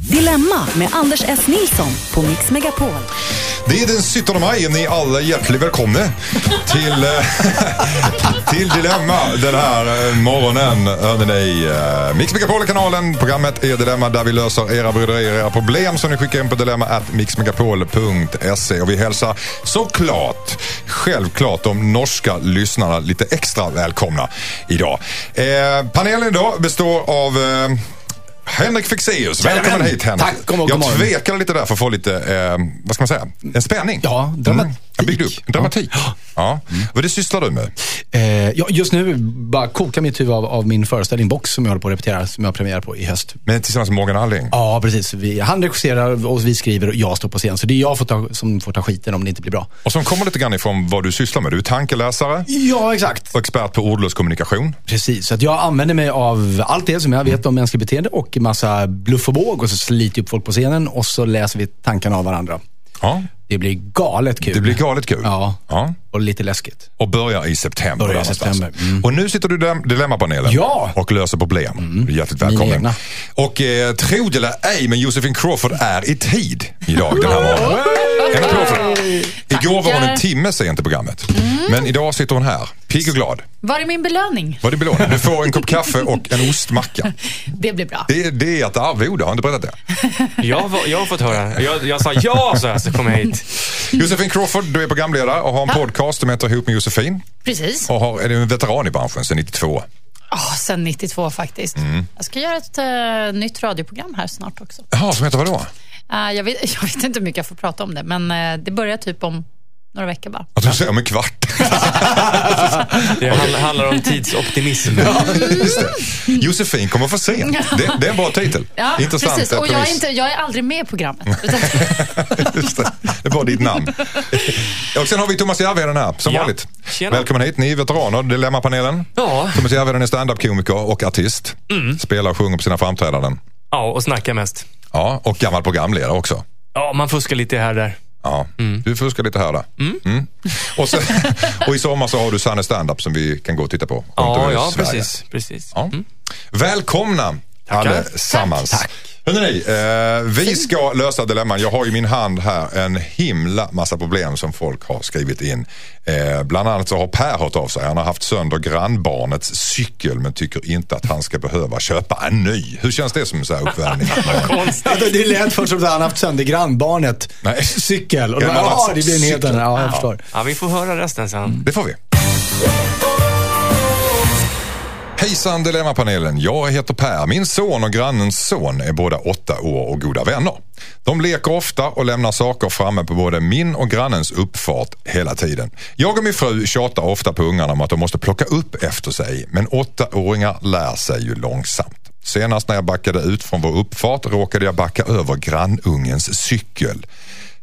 Dilemma med Anders S. Nilsson på Mix Megapol. Det är den 17 maj. Ni är alla hjärtligt välkomna till, eh, till Dilemma den här eh, morgonen. Hörde ni, eh, Mix Megapol-kanalen. Programmet är Dilemma där vi löser era bryderier, era problem som ni skickar in på dilemma at mixmegapol.se. Och vi hälsar såklart, självklart, de norska lyssnarna lite extra välkomna idag. Eh, panelen idag består av eh, Henrik Fexeus, välkommen hit Henrik. Tack, god morgon, Jag morgon. tvekade lite där för att få lite, eh, vad ska man säga, en spänning. Ja, dramatik. Jag byggde upp dramatik. Ja. Vad det sysslar du med? Eh, ja, just nu bara kokar mitt huvud av, av min föreställning Box som jag håller på att repetera, som jag har premiär på i höst. Men tillsammans med Morgan Alling? Ja, precis. Vi, han regisserar och vi skriver och jag står på scen. Så det är jag får ta, som får ta skiten om det inte blir bra. Och som kommer lite grann ifrån vad du sysslar med. Du är tankeläsare Ja, exakt. och expert på ordlös kommunikation. Precis, så att jag använder mig av allt det som jag vet om mänskligt beteende och massa bluff och båg och så sliter upp folk på scenen och så läser vi tankarna av varandra. Ja. Det blir galet kul. Det blir galet kul. Ja, Ja. Och lite läskigt. Och börjar i september. Börjar i september. Mm. Och nu sitter du i Dilem- Dilemmapanelen Ja. och löser problem. Du är hjärtligt välkommen. egna. Och eh, tro det eller ej, men Josefin Crawford är i tid idag den här morgonen. En applåd för det. Igår var hon en timme sen till programmet. Men idag sitter hon här, pigg och glad. Var är min belöning? Vad är det belåning? Du får en kopp kaffe och en ostmacka. Det blir bra. Det, är- det är ett arvode, har jag inte berättat det? Jag, har- jag har fått höra. Jag, jag sa ja, så, så kom jag hit. Josefin Crawford, du är programledare och har en podcast som heter Ihop med Josefin. Precis. Och har, är du en veteran i branschen sedan 92? Oh, sen 92 faktiskt. Jag ska göra ett eh, nytt radioprogram här snart också. Jaha, som heter vadå? Eh, jag, vet, jag vet inte hur mycket jag får prata om det, men eh, det börjar typ om några veckor bara. Att du säger om en kvart. Det hand- handlar om tidsoptimism. Just det. Josefin kommer för sent. Det, det är en bra titel. Ja, Intressant precis. Och jag är, inte, jag är aldrig med i programmet. Just det. det är bara ditt namn. Och sen har vi Thomas Järvheden här, som Ja. vanligt. Tjena. Välkommen hit, ni är veteraner, Dilemmapanelen. Ja. Thomas Järvheden är standup-komiker och artist. Spelar och sjunger på sina framträdanden. ja, och snacka mest. Ja, och gammal programledare också. Ja, man fuskar lite här och där. Ja, du fuskar lite här och där. Mm. Och, sen, och i sommar så har du Sanne Standup som vi kan gå och titta på. Ja, ja precis. precis. Ja. Välkomna allesammans. Tack. Hörrni, eh, vi ska lösa dilemman. Jag har i min hand här en himla massa problem som folk har skrivit in. Eh, bland annat så har Per hört av sig. Han har haft sönder grannbarnets cykel men tycker inte att han ska behöva köpa en ny. Hur känns det som så här uppvärmning? Konstigt. Ja, det lät först som att han haft sönder grannbarnet Nej. cykel. Och ja, alltså, det blir en helt annan. Ja, jag förstår. Ja, vi får höra resten sen. Det får vi. Hejsan Dilemmapanelen. Jag heter Per. Min son och grannens son är båda åtta år och goda vänner. De leker ofta och lämnar saker framme på både min och grannens uppfart hela tiden. Jag och min fru tjatar ofta på ungarna om att de måste plocka upp efter sig men åttaåringar lär sig ju långsamt. Senast när jag backade ut från vår uppfart råkade jag backa över grannungens cykel.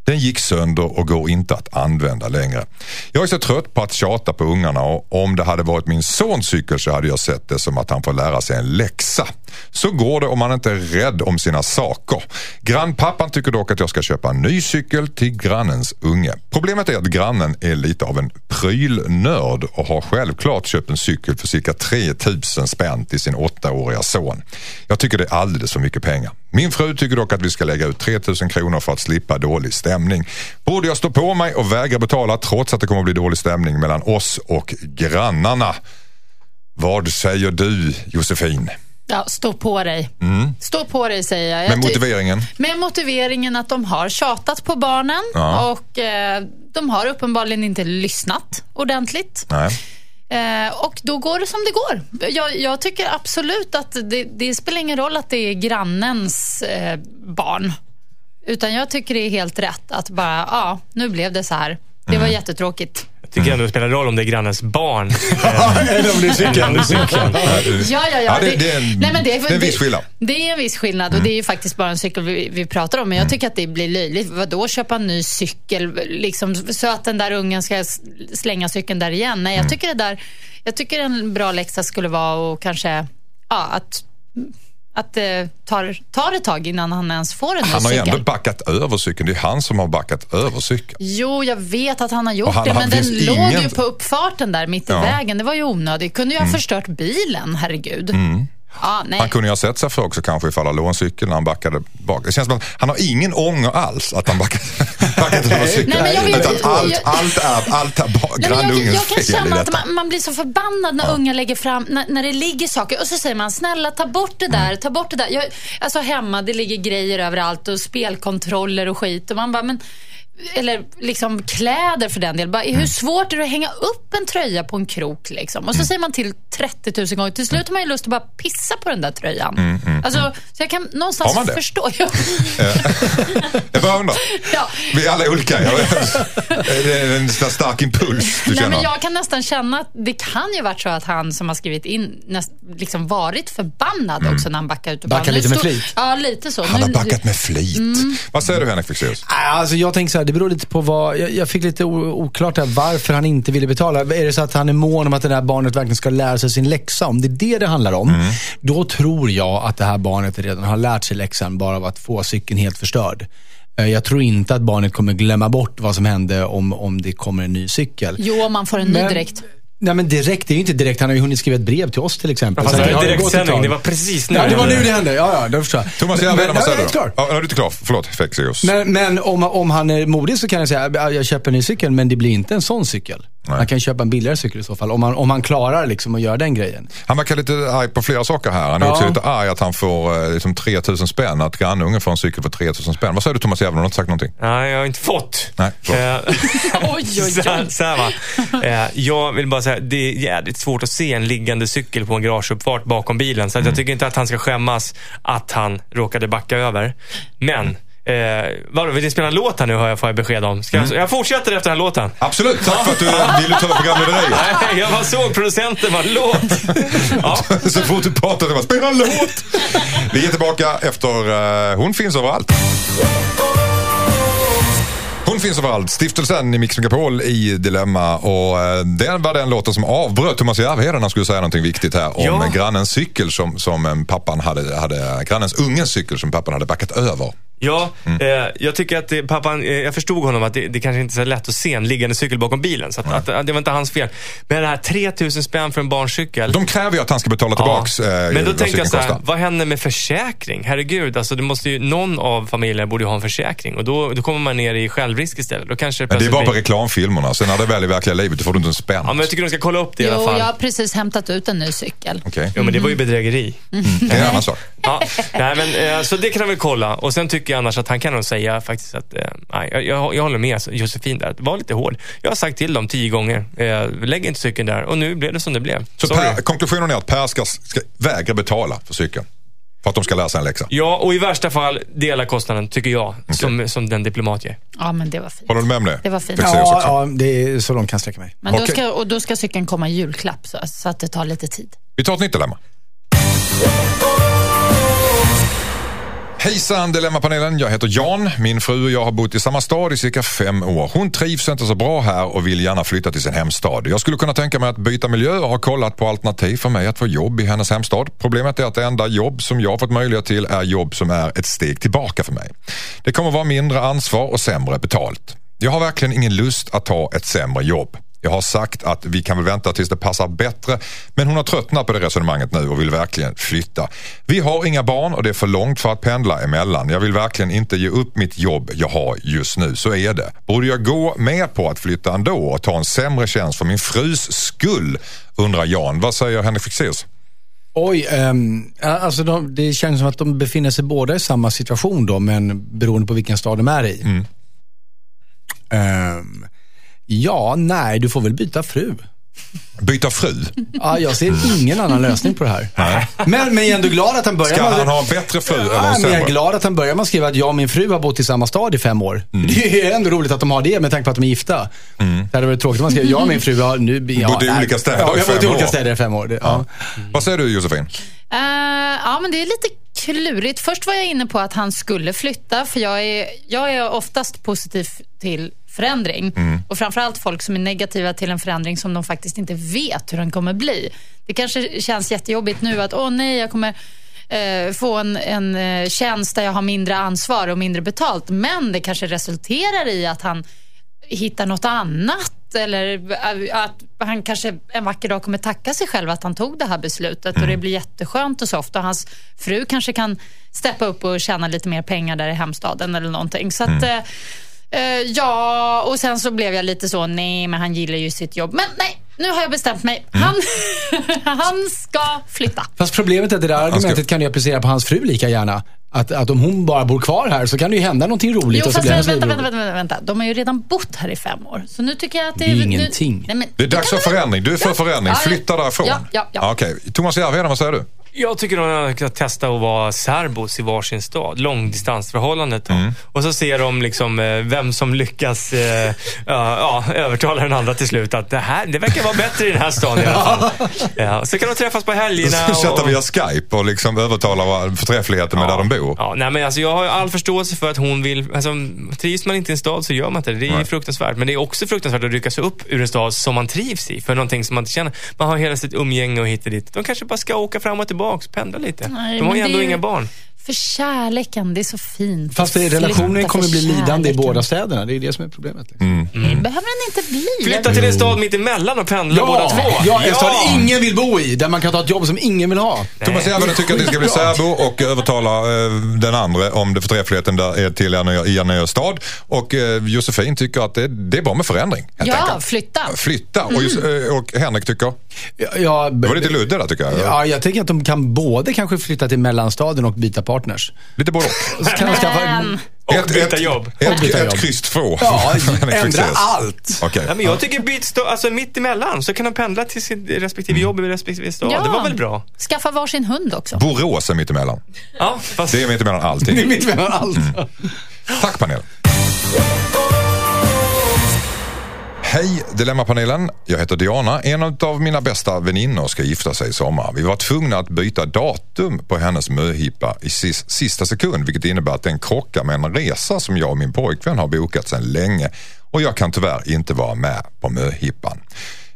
Den gick sönder och går inte att använda längre. Jag är så trött på att tjata på ungarna och om det hade varit min sons cykel så hade jag sett det som att han får lära sig en läxa. Så går det om man inte är rädd om sina saker. Grannpappan tycker dock att jag ska köpa en ny cykel till grannens unge. Problemet är att grannen är lite av en prylnörd och har självklart köpt en cykel för cirka 3000 spänn till sin åttaåriga son. Jag tycker det är alldeles för mycket pengar. Min fru tycker dock att vi ska lägga ut 3000 kronor för att slippa dålig stämning. Borde jag stå på mig och vägra betala trots att det kommer att bli dålig stämning mellan oss och grannarna? Vad säger du Josefin? Ja, stå på dig. Stå på dig säger jag. jag. Med motiveringen? Med motiveringen att de har tjatat på barnen Ja. och eh, de har uppenbarligen inte lyssnat ordentligt. Nej. Eh, och då går det som det går. Jag, jag tycker absolut att det, det spelar ingen roll att det är grannens eh, barn. Utan jag tycker det är helt rätt att bara, ja, nu blev det så här. Det var jättetråkigt. Tycker ändå det spelar roll om det är grannens barn. Eller om det är cykeln. Ja, ja, ja. Ja, det- det är en- nej, men det är en viss skillnad. Det är en viss skillnad och det är ju faktiskt bara en cykel vi, vi pratar om. Men jag tycker att det blir löjligt. Vadå köpa en ny cykel liksom, så att den där ungen ska slänga cykeln där igen? Nej, jag tycker det där, jag tycker en bra läxa skulle vara och kanske, ja, att att det tar, tar ett tag innan han ens får en ny Han har ju cykel. ändå backat över cykeln. Det är han som har backat över cykeln. Jo, jag vet att han har gjort han- det, men den låg ingen- ju på uppfarten där mitt i Ja. vägen. Det var ju onödigt. Kunde ju ha förstört bilen, herregud. Ja, nej. Han kunde ju ha sett sig för också kanske ifall han låg en cykel när han backade bak. Det känns som att han har ingen ånger alls att han backade, backade över cykeln. Nej, vet- Utan allt, allt är, allt är bara Nej, men jag, grannungens kan fel känna att man, man blir så förbannad när unga lägger fram, när, när det ligger saker och så säger man snälla ta bort det där, ta bort det där. Jag, alltså hemma det ligger grejer överallt och spelkontroller och skit och man bara men eller liksom kläder för den delen. Bara, Mm. Hur svårt är det att hänga upp en tröja på en krok? Liksom? Och så säger man till 30 000 gånger. Till slut har man ju lust att bara pissa på den där tröjan. Alltså, så jag kan någonstans Mm, Har man det? förstå. Ja. Jag bara undrar. ja. Vi är alla olika. Jag vet. Det är en stark impuls du Nej, känner. men jag kan nästan känna att det kan ju varit så att han som har skrivit in näst, liksom varit förbannad också när han backade ut. och Backar lite med flit. Ja, lite så. Han har Nu- backat med flit. Vad säger du Henrik Fexeus? Alltså jag tänker så här, det beror lite på vad, jag, jag fick lite oklart där varför han inte ville betala. Är det så att han är mån om att det där barnet verkligen ska lära sig sin läxa? Om det är det det handlar om, då tror jag att det här barnet redan har lärt sig läxan bara av att få cykeln helt förstörd. Eh, Jag tror inte att barnet kommer glömma bort vad som hände om, om det kommer en ny cykel. Jo, man får en ny Men- direkt. Nej men direkt, det är ju inte direkt. Han har ju hunnit skriva ett brev till oss till exempel. Fast det var direktsändning, det var precis nu. Ja, det var nu det hände. Ja, ja, det förstår jag. Thomas Järvheden, vad Men- säger ja, du? jag är. Ja, är du inte klar? Förlåt, Fexeus. Men, men om, om han är modig så kan jag säga jag köper en ny cykel, men det blir inte en sån cykel. Nej. Han kan köpa en billigare cykel i så fall, om han, om han klarar liksom att göra den grejen. Han verkar lite arg på flera saker här. Han är Ja. också lite arg att han får eh, liksom 3000 spänn, att grannungen får en cykel för 3000 spänn. Vad säger du Thomas Järvheden? Du har inte sagt någonting? Nej, jag har inte fått. Nej, förlåt. Eh, Oj, oj, så, här- oj. så här va. Eh, jag vill bara säga, det är jävligt svårt att se en liggande cykel på en garageuppfart bakom bilen. Så att jag tycker inte att han ska skämmas att han råkade backa över. Men, eh, vadå, vill ni spela en låt här nu har jag, får jag besked om. Ska jag, jag fortsätter efter den här låten. Absolut, tack för att du ville ta programlederiet. Nej, jag bara såg producenten bara, låt. Ja. Så fort du pratar så bara, spela en låt. Vi är tillbaka efter uh, Hon finns överallt. Hon finns överallt. Stiftelsen i Mix Megapol i Dilemma. Och uh, det var den låten som avbröt Thomas Järvheden. Han skulle säga någonting viktigt här om Ja. grannens cykel som, som eh, pappan hade, hade, grannens ungens cykel som pappan hade backat över. Ja, eh, jag tycker att det, pappan, eh, jag förstod honom att det, det kanske inte är så lätt att se en liggande cykel bakom bilen. Så att, att, att det var inte hans fel. Men det här 3000 spänn för en barncykel. De kräver ju att han ska betala tillbaks Ja. eh, Men då tänkte jag så här, vad händer med försäkring? Herregud, alltså det måste ju, någon av familjerna borde ju ha en försäkring. Och då, då kommer man ner i självrisk istället. Då kanske Men det är bara på reklamfilmerna. Sen när det väl är i verkliga livet då får du inte en spänn. Ja, men jag tycker de ska kolla upp det i alla Jo, fall. jag har precis hämtat ut en ny cykel. Okej, Jo, men det var ju bedrägeri. det är en annan sak. Ja, nej, men, eh, så det kan han väl kolla. Och sen tycker jag annars att han kan nog säga faktiskt att, eh, nej, jag, jag, jag håller med Josefin där. Var lite hård. Jag har sagt till dem tio gånger, eh, lägg inte cykeln där. Och nu blev det som det blev. Så per, konklusionen är att Per ska, ska vägra betala för cykeln. För att de ska sig en läxa. Ja, och i värsta fall dela kostnaden, tycker jag, som, som den diplomat ger. Ja, men det var fint. Håller du med om det? Det var fint. Ja, ja, det är så långt kan jag sträcka mig. Men då Okej. ska, och då ska cykeln komma i julklapp så, så att det tar lite tid. Vi tar ett nytt dilemma. Hejsan Dilemmapanelen, jag heter Jan. Min fru och jag har bott i samma stad i cirka fem år. Hon trivs inte så bra här och vill gärna flytta till sin hemstad. Jag skulle kunna tänka mig att byta miljö och har kollat på alternativ för mig att få jobb i hennes hemstad. Problemet är att det enda jobb som jag fått möjlighet till är jobb som är ett steg tillbaka för mig. Det kommer vara mindre ansvar och sämre betalt. Jag har verkligen ingen lust att ta ett sämre jobb. Jag har sagt att vi kan väl vänta tills det passar bättre men hon har tröttnat på det resonemanget nu och vill verkligen flytta. Vi har inga barn och det är för långt för att pendla emellan. Jag vill verkligen inte ge upp mitt jobb jag har just nu. Så är det. Borde jag gå med på att flytta ändå och ta en sämre tjänst för min frus skull? Undrar Jan. Vad säger Henrik Fexeus? Oj, ja, alltså de, det känns som att de befinner sig båda i samma situation då, men beroende på vilken stad de är i. Mm. Ehm, ja, nej, du får väl byta fru. Byta fru? Ja, jag ser ingen annan lösning på det här. Men, men jag är ändå glad att han börjar Ska med- han ha en bättre fru eller Ja, en men jag är glad att han börjar med att skriva att jag och min fru har bott i samma stad i fem år. Mm. Det är ändå roligt att de har det med tanke på att de är gifta. Det hade varit tråkigt om man skrev, jag och min fru har nu... Ja, Bodde i nej. olika städer Ja, i jag har bott i olika städer i fem år. Det, ja. Vad säger du Josefin? Eh, ja, men det är lite klurigt. Först var jag inne på att han skulle flytta, för jag är, jag är oftast positiv till förändring. Och framförallt folk som är negativa till en förändring som de faktiskt inte vet hur den kommer bli. Det kanske känns jättejobbigt nu att, åh nej, jag kommer eh, få en, en eh, tjänst där jag har mindre ansvar och mindre betalt. Men det kanske resulterar i att han hittar något annat eller att han kanske en vacker dag kommer tacka sig själv att han tog det här beslutet och det blir jätteskönt och soft och hans fru kanske kan steppa upp och tjäna lite mer pengar där i hemstaden eller någonting. Så att, eh, eh, ja, och sen så blev jag lite så, nej men han gillar ju sitt jobb. Men nej, nu har jag bestämt mig. Han, han ska flytta. Fast problemet är att det där argumentet kan du applicera på hans fru lika gärna. Att, att om hon bara bor kvar här så kan det ju hända någonting roligt. Jo, och så blir vänta, vänta, vänta, vänta, vänta. De har ju redan bott här i fem år. Så nu tycker jag att det, Det är nu- ingenting. Nej, men, Det är dags för förändring. Du är för Ja. förändring. Flytta därifrån. Ja, ja, ja. Okej. Thomas Järvheden, vad säger du? Jag tycker de ska testa att vara särbos i varsin stad. Långdistansförhållandet. Mm. Och så ser de liksom eh, vem som lyckas eh, ja, ja, övertala den andra till slut att det, här, det verkar vara bättre i den här staden i alla fall. Ja, så kan de träffas på helgerna. och- Chatta via Skype och liksom övertala vad förträffligheten med där de bor. Ja, nej, men alltså, jag har all förståelse för att hon vill... Alltså, trivs man inte i en stad så gör man inte det. Det är Nej. fruktansvärt. Men det är också fruktansvärt att ryckas upp ur en stad som man trivs i. För någonting som man inte känner. Man har hela sitt umgänge och hit och dit. De kanske bara ska åka fram och tillbaka, pendla lite. Nej, de har ju ändå ju- inga barn. För kärleken, det är så fint. Fast Flytta relationen kommer bli lidande i båda städerna. Det är det som är problemet. Liksom. Mm. Det behöver den inte bli. Flytta till en stad mitt emellan och pendla båda två. Ja, en stad ingen vill bo i. Där man kan ta ett jobb som ingen vill ha. Thomas Järvheden tycker att ni ska bli särbo och övertala eh, den andra om det förträffligheten där är till er nya, i er nya stad. Och eh, Josefin tycker att det, det är bra med förändring. Ja, enkelt. flytta. Flytta. Och, just, eh, och Henrik tycker, Ja, ja, det var lite ludde där tycker jag. Ja, jag tänker att de kan både kanske flytta till mellanstaden och byta partners. Lite både och. Så kan de skaffa... Men, Och byta jobb. Ett, ett, jobb. kryss två. Ja, ändra allt. Okej. Ja, men jag tycker byt stad, alltså mitt emellan så kan de pendla till sin respektive jobb i respektive stad. Ja. Det var väl bra? Skaffa varsin hund också. Borås är mittemellan. Ja, fast... Det är mittemellan Det är allting. mitt mellan allt. Tack panelen. Hej Dilemmapanelen. Jag heter Diana. En av mina bästa väninnor ska gifta sig i sommar. Vi var tvungna att byta datum på hennes möhippa i sista sekund vilket innebär att den krockar med en resa som jag och min pojkvän har bokat sedan länge och jag kan tyvärr inte vara med på möhippan.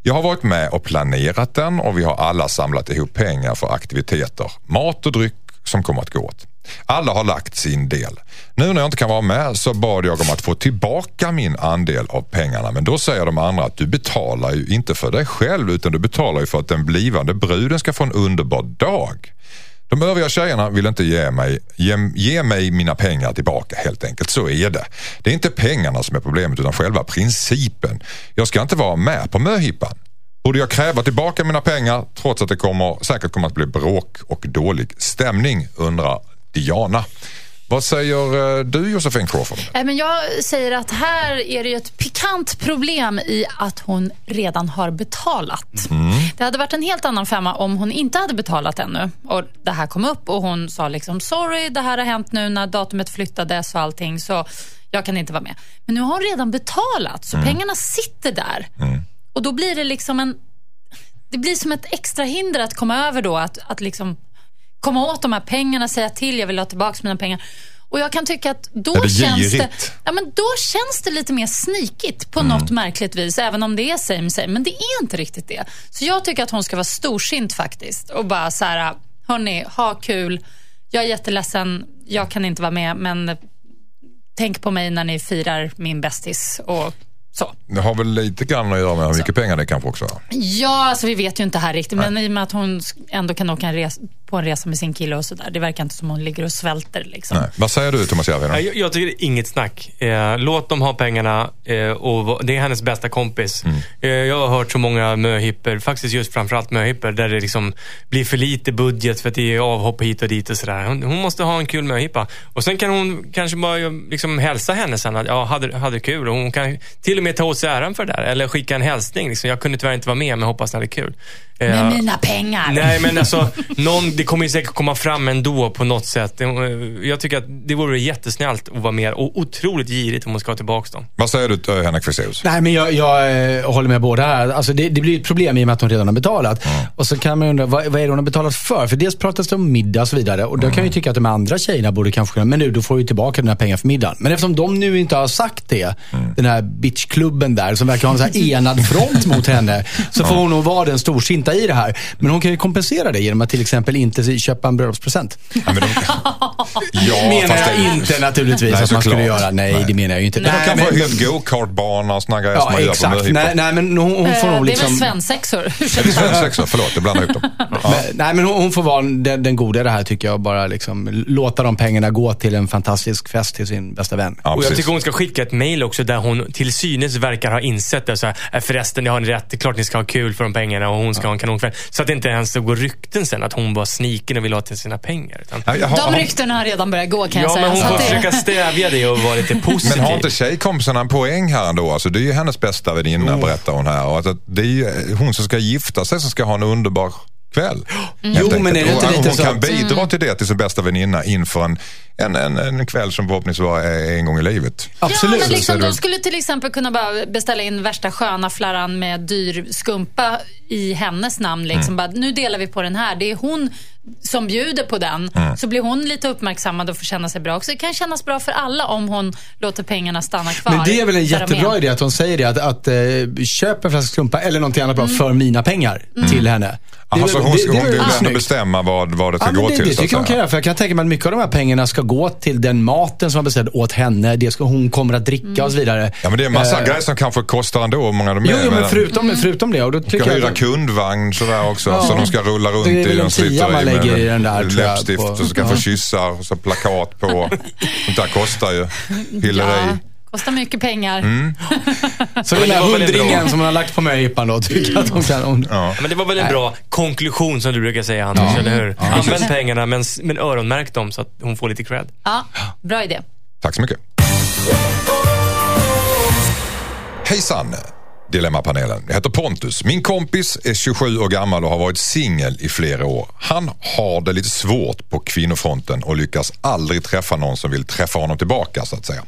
Jag har varit med och planerat den och vi har alla samlat ihop pengar för aktiviteter, mat och dryck som kommer att gå åt. Alla har lagt sin del. Nu när jag inte kan vara med så bad jag om att få tillbaka min andel av pengarna men då säger de andra att du betalar ju inte för dig själv utan du betalar ju för att den blivande bruden ska få en underbar dag. De övriga tjejerna vill inte ge mig, ge, ge mig mina pengar tillbaka helt enkelt. Så är det. Det är inte pengarna som är problemet utan själva principen. Jag ska inte vara med på möhippan. Borde jag kräva tillbaka mina pengar trots att det kommer, säkert kommer att bli bråk och dålig stämning undrar Diana. Vad säger eh, du Josefin Crawford? Men jag säger att här är det ett pikant problem i att hon redan har betalat. Det hade varit en helt annan femma om hon inte hade betalat ännu och det här kom upp och hon sa liksom sorry, det här har hänt nu när datumet flyttades och allting så jag kan inte vara med. Men nu har hon redan betalat så pengarna sitter där och då blir det liksom en det blir som ett extra hinder att komma över då, att, att liksom komma åt de här pengarna, säga till, jag vill ha tillbaka mina pengar. Och jag kan tycka att då det känns det, ja, men då känns det lite mer snikigt på något märkligt vis, även om det är same same. Men det är inte riktigt det. Så jag tycker att hon ska vara storsint faktiskt och bara så här, hörni, ha kul. Jag är jätteledsen, jag kan inte vara med, men tänk på mig när ni firar min bästis och så. Det har väl lite grann att göra med hur mycket pengar det är kanske också. Ja, alltså vi vet ju inte här riktigt, men i och med att hon ändå kan åka en res- på en resa med sin kille och sådär. Det verkar inte som hon ligger och svälter liksom. Nej. Vad säger du Thomas Järvheden? Jag, jag tycker det är inget snack. Eh, låt dem ha pengarna eh, och det är hennes bästa kompis. Eh, jag har hört så många möhipper, faktiskt just framförallt möhipper, där det liksom blir för lite budget för att det är avhopp hit och dit och sådär. Hon, hon måste ha en kul möhippa. Och sen kan hon kanske bara liksom hälsa henne sen att ja, hade, hade kul. Och hon kan till och med ta åt sig äran för det där. Eller skicka en hälsning. Liksom. Jag kunde tyvärr inte vara med, men hoppas ni hade kul. Eh, Med mina pengar. Nej, men alltså, någon, det kommer ju säkert komma fram ändå på något sätt. Det- Jag tycker att det vore jättesnällt att vara med och otroligt girigt om hon ska ha tillbaka dem. Vad säger du eh, Henrik Fexeus? Nej, men jag, jag eh, håller med båda här. Alltså, det, det blir ett problem i och med att hon redan har betalat. Och så kan man undra, vad, vad är det hon har betalat för? För dels pratas det om middag och så vidare. Och då kan jag ju tycka att de andra tjejerna borde kanske kunna, men nu, då får du tillbaka dina pengar för middagen. Men eftersom de nu inte har sagt det, den här bitchklubben där, som verkar ha en så här enad front mot henne, så får hon nog vara den storsinta i det här. Men hon kan ju kompensera det genom att till exempel inte köpa en bröllopspresent. Ja, men de, ja, menar fast jag det- inte naturligtvis Nej, att man skulle göra. Nej, Nej. det menar jag ju inte. Men de kan Nej, få men- hyrt go-kartbana och såna grejer som Ja, man gör på exakt. Nej, nej, men hon, hon får nog Det är väl liksom... svensexor? Det är svensexor, förlåt, jag blandar ihop dem. Ja. Men, nej, men hon, hon får vara den, den goda det här tycker jag. Bara liksom, låta de pengarna gå till en fantastisk fest till sin bästa vän. Ja, Och jag tycker hon ska skicka ett mail också där hon till synes verkar ha insett det. Så här, "Äh, förresten, ni har ni rätt. Det är klart ni ska ha kul för de pengarna och hon ska ha en kanonkväll. Så att det inte ens går rykten sen att hon var sniken och vill ha till sina pengar. Utan, Nej, jag har- De ryktena har redan börjat gå kan jag ja, säga. men hon får försöka stävja det och vara lite positiv. Men har inte tjejkompisarna en poäng här ändå? Alltså, det är ju hennes bästa väninna, berättar hon här. Och att det är ju hon som ska gifta sig som ska ha en underbar kväll. helt Jo, men är det inte lite hon så kan att- bidra till det till sin bästa väninna inför en, en, en, en kväll som förhoppningsvis är en gång i livet. Absolut. Ja, men liksom, de skulle till exempel kunna bara beställa in värsta sköna flarran med dyr skumpa i hennes namn. Liksom. Mm. Bara, nu delar vi på den här. Det är hon som bjuder på den. Mm. Så blir hon lite uppmärksammad och får känna sig bra också. Det kan kännas bra för alla om hon låter pengarna stanna kvar. Men det är väl en jättebra idé att hon säger det. Att, att eh, köp en flaska skumpa eller någonting annat bra för mina pengar till henne. Det Alltså, väl- hon det- det hon väl vill ändå snyggt. bestämma vad, vad det ska Ja, men gå det, till. det så att tycker jag hon kan göra. För jag kan tänka mig att mycket av de här pengarna ska gå till den maten som har beställt åt henne. Det ska hon kommer att dricka och så vidare. Ja, men det är en massa Eh, grejer som kanske kostar ändå. Många de Jo, är, jo, men förutom, förutom det. Och då tycker jag kundvagn sådär också. Ja. Så de ska rulla runt Det i en en tia sliter man i lägger med i den där, läppstift på- och så ska ja. få kyssar och så plakat på. Sånt där kostar ju. Hillery. Ja, kostar mycket pengar. Mm. Så den det där hundringen som hon har lagt på möhippan då, tycker jag att hon kan... Hon, Ja. Men det var väl en bra konklusion som du brukar säga Anders, eller hur? Använd pengarna men, men öronmärk dem så att hon får lite cred. Ja, bra idé. Tack så mycket. Hejsan! Dilemmapanelen. Jag heter Pontus. Min kompis är 27 år gammal och har varit singel i flera år. Han har det lite svårt på kvinnofronten och lyckas aldrig träffa någon som vill träffa honom tillbaka så att säga.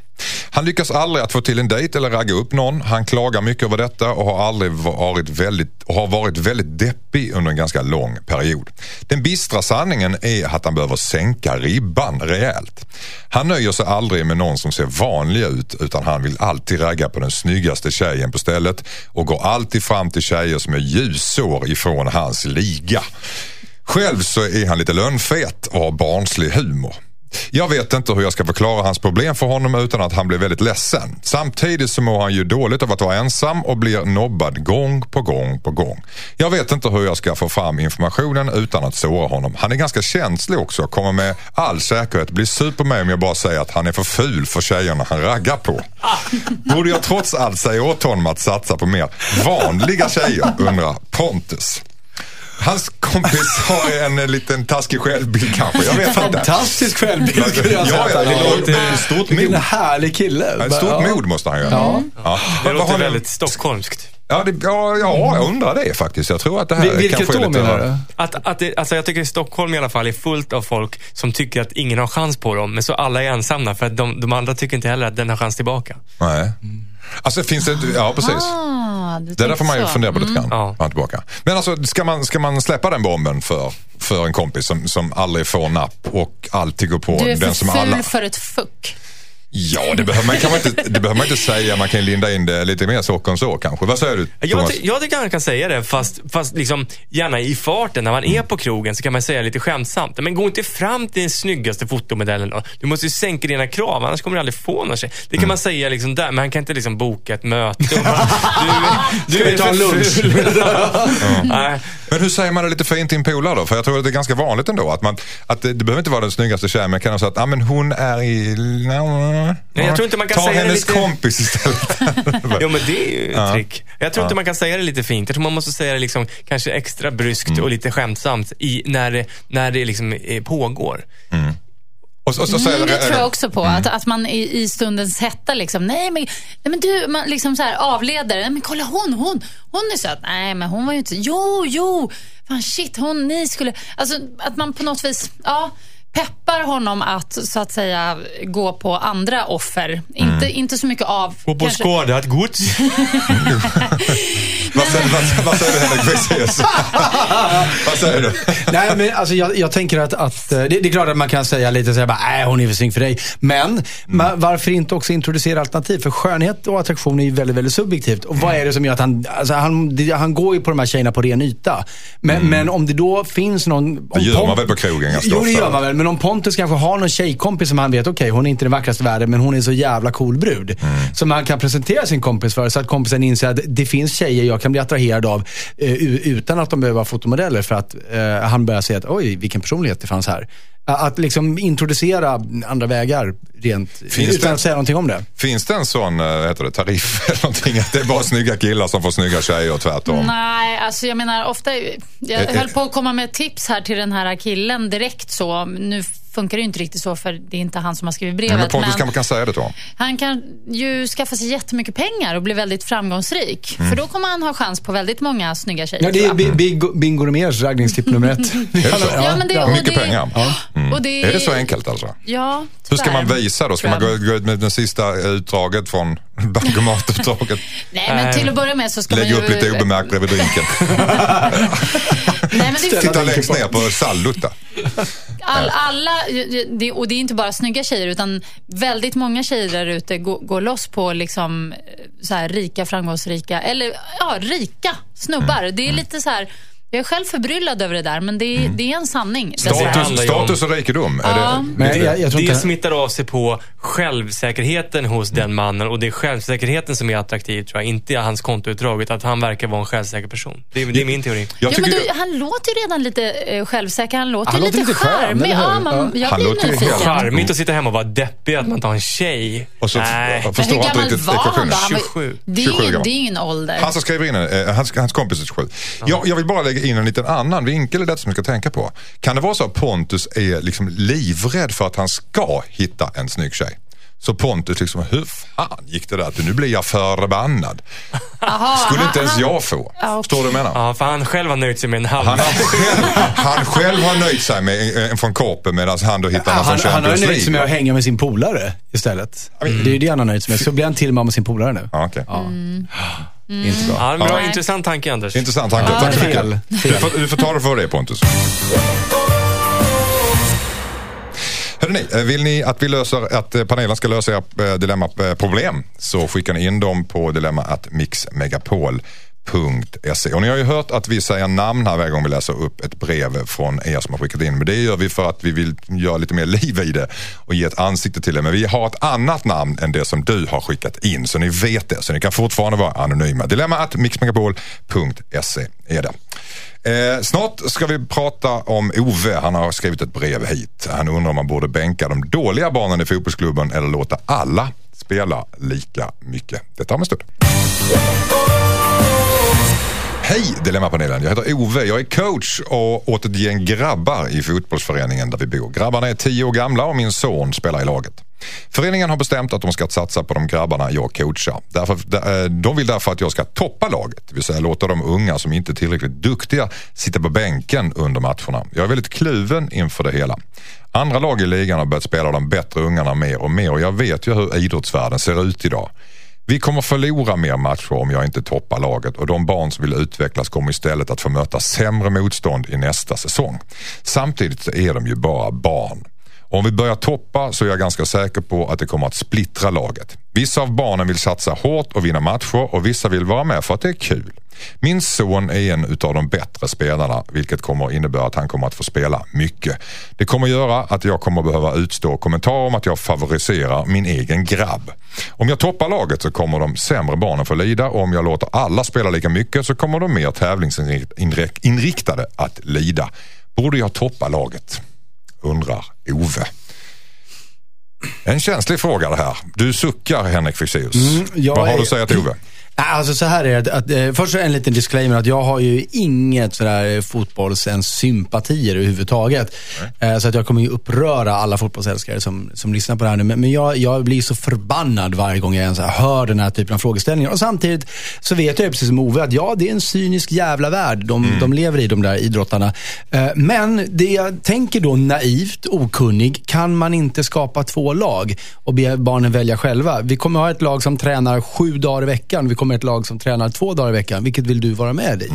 Han lyckas aldrig att få till en dejt eller ragga upp någon. Han klagar mycket över detta och har, aldrig varit väldigt, och har varit väldigt deppig under en ganska lång period. Den bistra sanningen är att han behöver sänka ribban rejält. Han nöjer sig aldrig med någon som ser vanlig ut utan han vill alltid ragga på den snyggaste tjejen på stället och går alltid fram till tjejer som är ljusår ifrån hans liga. Själv så är han lite lönnfet och har barnslig humor. Jag vet inte hur jag ska förklara hans problem för honom utan att han blir väldigt ledsen. Samtidigt så mår han ju dåligt av att vara ensam och blir nobbad gång på gång på gång. Jag vet inte hur jag ska få fram informationen utan att såra honom. Han är ganska känslig också och kommer med all säkerhet bli sur på mig om jag bara säger att han är för ful för tjejerna han raggar på. Borde jag trots allt säga åt honom att satsa på mer vanliga tjejer, undrar Pontus. Hans kompis har en liten taskig självbild kanske. Jag vet inte. Fantastisk självbild skulle jag säga. Ja, att ja, det har. låter stort Vilken mod. härlig kille. Ett stort Ja. mod måste han göra. Ja. Ja. Det låter väldigt stockholmskt. Ja, det, ja, ja, jag undrar det faktiskt. Jag tror att det här Vil- Vilket kanske är då menar du? Att, att det, alltså jag tycker Stockholm i alla fall är fullt av folk som tycker att ingen har chans på dem. Men så alla är ensamma för att de, de andra tycker inte heller att den har chans tillbaka. Nej. Alltså finns det... Ja, precis. Ah, du Det där får man ju så. fundera på lite grann. Ja. Fram och tillbaka. Men alltså, ska man, ska man släppa den bomben för, för en kompis som, som aldrig får napp och alltid går på Du är den för som ful alla... för ett fuck. Ja, det behöver man, kan man inte, det behöver man inte säga. Man kan linda in det lite mer socker än så kanske. Vad säger du Jag, Thomas? ty, jag tycker han kan säga det, fast, fast liksom, gärna i farten. När man är på krogen så kan man säga lite skämtsamt. Men gå inte fram till den snyggaste fotomodellen. Då. Du måste ju sänka dina krav, annars kommer du aldrig få någon tjej. Det kan Mm. man säga liksom där, men han kan inte liksom boka ett möte. Bara, du, du är ta lunch? ful. Nej. Men hur säger man det lite fint till en polare då? För jag tror att det är ganska vanligt ändå. Att, man, att det, det behöver inte vara den snyggaste tjejen, men kan jag säga att ah, men hon är i... Nej, jag tror inte man kan Ta säga det hennes lite- kompis istället. Jo men det är ju ett Ja. trick. Jag tror inte man kan säga det lite fint. Jag tror man måste säga det liksom, kanske extra bryskt Mm. och lite skämtsamt i, när, det, när det liksom pågår. och, så- och så Mm, det tror jag också på. Mm. Att, att man i, i stundens hetta liksom, nej men, nej, men du, man liksom så här avleder. Nej men kolla hon, hon, hon är söt. Nej men hon var ju inte, jo, jo, fan shit, hon, ni skulle, alltså att man på något vis, ja, peppar honom att så att säga gå på andra offer. Inte, inte så mycket av... kanske- skadat gods. Vad säger, vad, vad säger du Henrik Fexeus? vad säger du? Nej, men alltså, jag, jag tänker att, att eh, det, det är klart att man kan säga lite så här, bara, nej hon är för snygg för dig. Men ma- varför inte också introducera alternativ? För skönhet och attraktion är ju väldigt, väldigt subjektivt. Och vad är det som gör att han, alltså, han, han går ju på de här tjejerna på ren yta. Men, men om det då finns någon... Det gör man väl på krogen ganska Jo, det gör man väl. Men om Pontus kanske har någon tjejkompis som han vet, okej hon är inte den vackraste i världen, men hon är så jävla cool brud. Mm. Som han kan presentera sin kompis för, så att kompisen inser att det finns tjejer jag kan bli attraherad av eh, utan att de behöver vara fotomodeller. För att eh, han börjar säga att, oj vilken personlighet det fanns här. Att liksom introducera andra vägar rent, Finns utan det- att säga någonting om det. Finns det en sån eh, heter det, tariff eller någonting? Att det är bara snygga killar som får snygga tjejer och tvärtom? Nej, alltså jag menar ofta... Jag Eh, eh. höll på att komma med tips här till den här killen direkt så. Nu funkar det ju inte riktigt så för det är inte han som har skrivit brevet. Men Pontus kanske kan säga det honom. Han kan ju skaffa sig jättemycket pengar och bli väldigt framgångsrik. För då kommer han ha chans på väldigt många snygga tjejer. Ja, det är Bingo, Rimérs raggningstipp nummer ett. Ja, men det, ja. Mycket det, pengar. Ja. Och det, Är det så enkelt alltså? Ja, Hur ska man tyvärr, visa då? Ska man gå, gå ut med det sista utdraget från bankomatutdraget? Nej, men till att börja med så ska Lägga man upp ju... lite obemärkt bredvid drinken. Nej, men det, Titta längst ner på där. All, alla, det, och det är inte bara snygga tjejer, utan väldigt många tjejer där ute går, går loss på liksom, så här, rika, framgångsrika, eller ja, rika snubbar. Mm. Det är lite så här, jag är själv förbryllad över det där, men det, Mm. det är en sanning. Status, status och rikedom. Är Ja. det, Men jag, jag tror Det inte... smittar av sig på självsäkerheten hos den mannen och det är självsäkerheten som är attraktiv tror jag. Inte hans kontoutdrag, utan att han verkar vara en självsäker person. Det är, det är min teori. jag Ja, men du, han låter ju redan lite eh, självsäker. Han låter Han lite, låter lite charmig. hur? Ja, man, jag Han blir nyfiken. Charmigt att sitta hemma och vara deppig att man tar en tjej. och så Nej. jag Men förstår hur inte gammal var han då? Han var, 27. det, är 27 ingen, gammal. det är ingen ålder. Han som skriver in eh, hans, hans kompis är 27. Jag, jag vill bara lägga in en liten annan vinkel i detta som vi ska tänka på. Kan det vara så att Pontus är liksom livrädd för att han ska hitta en snygg tjej? Så Pontus liksom, hur fan gick det där till? Nu blir jag förbannad. Aha, Skulle inte ens jag få. Förstår du vad jag menar? Ja, för han själv har nöjt sig med en halv. Han, själv, han själv har nöjt sig med en från Korpen medan han då hittar Ja, någon han, från han har nöjt sig med att hänga med sin polare istället. Det är ju det han har nöjt sig med. Så blir han till med med sin polare nu. Ja, okej. Inte bra. Ja, en bra, intressant tanke Anders. Intressant tanke. Ja, Tack så mycket. Du får, du får ta det för det Pontus. Hörrni, eh, vill ni att vi löser, att eh, panelen ska lösa era eh, dilemmaproblem så skickar ni in dem på dilemma.mixmegapol.se. Och ni har ju hört att vi säger namn här varje gång vi läser upp ett brev från er som har skickat in. Men det gör vi för att vi vill göra lite mer liv i det och ge ett ansikte till det. Men vi har ett annat namn än det som du har skickat in så ni vet det. Så ni kan fortfarande vara anonyma. Dilemma att mixmegapol.se är det. Eh, snart ska vi prata om Ove. Han har skrivit ett brev hit. Han undrar om man borde bänka de dåliga barnen i fotbollsklubben eller låta alla spela lika mycket. Det tar en stund. Hej Dilemmapanelen, jag heter Ove. Jag är coach och åt ett gäng grabbar i fotbollsföreningen där vi bor. Grabbarna är tio år gamla och min son spelar i laget. Föreningen har bestämt att de ska satsa på de grabbarna jag coachar. Därför, eh, de vill därför att jag ska toppa laget, det vill säga låta de unga som inte är tillräckligt duktiga sitta på bänken under matcherna. Jag är väldigt kluven inför det hela. Andra lag i ligan har börjat spela de bättre ungarna mer och mer och jag vet ju hur idrottsvärlden ser ut idag. Vi kommer förlora mer matcher om jag inte toppar laget och de barn som vill utvecklas kommer istället att få möta sämre motstånd i nästa säsong. Samtidigt så är de ju bara barn. Om vi börjar toppa så är jag ganska säker på att det kommer att splittra laget. Vissa av barnen vill satsa hårt och vinna matcher och vissa vill vara med för att det är kul. Min son är en utav de bättre spelarna vilket kommer att innebära att han kommer att få spela mycket. Det kommer att göra att jag kommer att behöva utstå kommentarer om att jag favoriserar min egen grabb. Om jag toppar laget så kommer de sämre barnen få lida och om jag låter alla spela lika mycket så kommer de mer tävlingsinriktade att lida. Borde jag toppa laget? Undrar Ove. En känslig fråga det här. Du suckar Henrik Fexeus. jag Vad har du att säga till Ove? Alltså så här är det. Att, eh, först en liten disclaimer att jag har ju inget sådär fotbolls ens sympatier överhuvudtaget. Eh, så att jag kommer ju uppröra alla fotbollsälskare som, som lyssnar på det här nu. Men, men jag, jag blir så förbannad varje gång jag ens hör den här typen av frågeställningar. Och samtidigt så vet jag precis som Ove att ja, det är en cynisk jävla värld de, de lever i, de där idrottarna. Eh, men det jag tänker då naivt, okunnig, kan man inte skapa två två lag och be barnen välja själva. Vi kommer ha ett lag som tränar sju dagar i veckan. Vi kommer ha ett lag som tränar två dagar i veckan. Vilket vill du vara med i?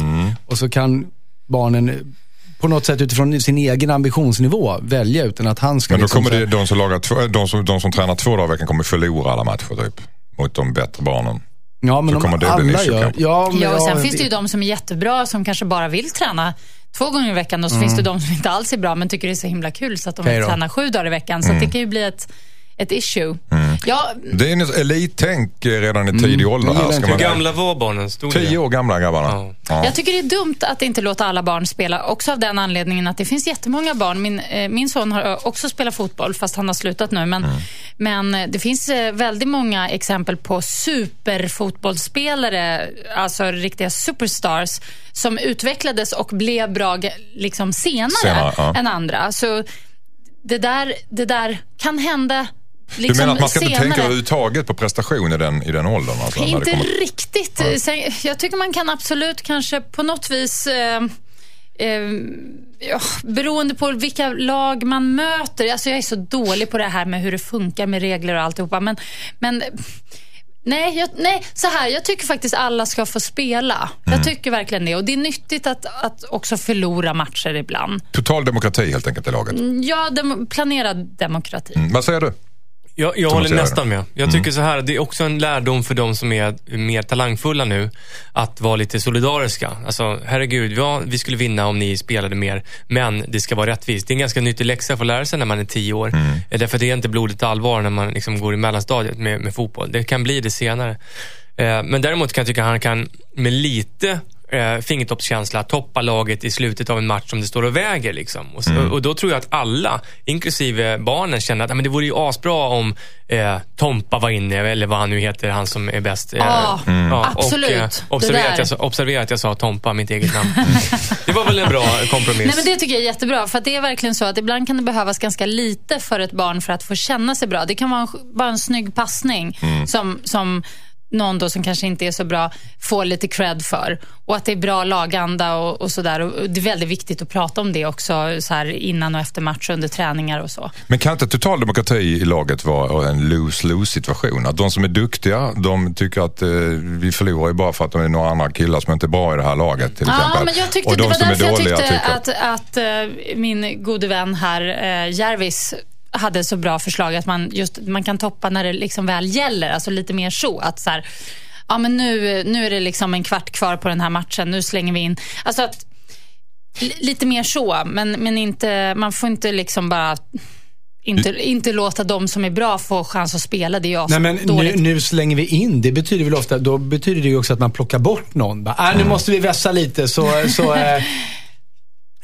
Och så kan barnen på något sätt utifrån sin egen ambitionsnivå välja utan att han ska Men då liksom kommer det, de, som lagar, två- de, som, de som tränar två dagar i veckan kommer förlora alla matcher typ. Mot de bättre barnen. Ja, men så om kommer det bli alla issue gör... kanske. Ja, men Ja, och sen ja, finns det ju de som är jättebra som kanske bara vill träna två gånger i veckan och så finns det de som inte alls är bra men tycker det är så himla kul så att de vill träna sju dagar i veckan. Så att det kan ju bli ett, ett issue. Ja, Det är en elittänk eh, redan i tidig ålder. jag Här ska Hur gamla var barnen? Stod tio år gamla grabbarna. Ja. Ja. Jag tycker det är dumt att inte låta alla barn spela. Också av den anledningen att det finns jättemånga barn. Min, eh, min son har också spelat fotboll, fast han har slutat nu. Men, men eh, det finns eh, väldigt många exempel på superfotbollsspelare, alltså riktiga superstars, som utvecklades och blev bra liksom senare, Senare, ja. än andra. Så det där, det där kan hända Du liksom menar att man ska inte senare. tänka överhuvudtaget på prestation i den, i den åldern? Alltså, Inte kommer- riktigt. Sen, jag tycker man kan absolut kanske på något vis eh, eh, ja, beroende på vilka lag man möter. Alltså jag är så dålig på det här med hur det funkar med regler och alltihopa. Men, men nej, jag, nej, så här. Jag tycker faktiskt alla ska få spela. Mm. Jag tycker verkligen det. Och det är nyttigt att, att också förlora matcher ibland. Total demokrati helt enkelt i laget. Ja, dem, planerad demokrati. Mm. Vad säger du? Jag, jag håller nästan med. Jag tycker så här, det är också en lärdom för de som är mer talangfulla nu, att vara lite solidariska. Alltså, herregud, ja, vi skulle vinna om ni spelade mer, men det ska vara rättvist. Det är en ganska nyttig läxa att få lära sig när man är tio år. Eh, Därför att det är inte blodigt allvar när man liksom går i mellanstadiet med, med fotboll. Det kan bli det senare. Eh, Men däremot kan jag tycka att han kan med lite eh, fingertoppskänsla toppa laget i slutet av en match som det står och väger. Liksom. Och, så, och då tror jag att alla, inklusive barnen, känner att "Ja, men det vore ju asbra om eh, Tompa var inne, eller vad han nu heter, han som är bäst. Eh, Ja, absolut. Och, eh, Det observera, där. att jag, sa- observera att jag sa Tompa, mitt eget namn. det var väl en bra kompromiss. Nej, men det tycker jag är jättebra. För att det är verkligen så att ibland kan det behövas ganska lite för ett barn för att få känna sig bra. Det kan vara en, bara en snygg passning som, som någon då som kanske inte är så bra får lite cred för. Och att det är bra laganda och, och sådär. Och det är väldigt viktigt att prata om det också så här innan och efter match under träningar och så. Men kan inte total demokrati i laget vara en lose-lose situation? Att de som är duktiga, de tycker att eh, vi förlorar ju bara för att de är några andra killar som inte är bra i det här laget till Ja, exempel. men jag tyckte, och det de var som är därför jag dåliga tyckte tycker att, att eh, min gode vän här, uh, Järvis, hade så bra förslag att man, just, man kan toppa när det liksom väl gäller. Alltså lite mer så. Att så här, ja, men nu, nu är det liksom en kvart kvar på den här matchen. Nu slänger vi in. Alltså att, li- lite mer så, men, men inte, man får inte liksom bara inte, inte låta de som är bra få chans att spela. Det är ju Nej, men nu, nu slänger vi in. Det betyder väl ofta, då betyder det ju också att man plockar bort någon. Bara, äh, nu måste vi vässa lite så, så eh,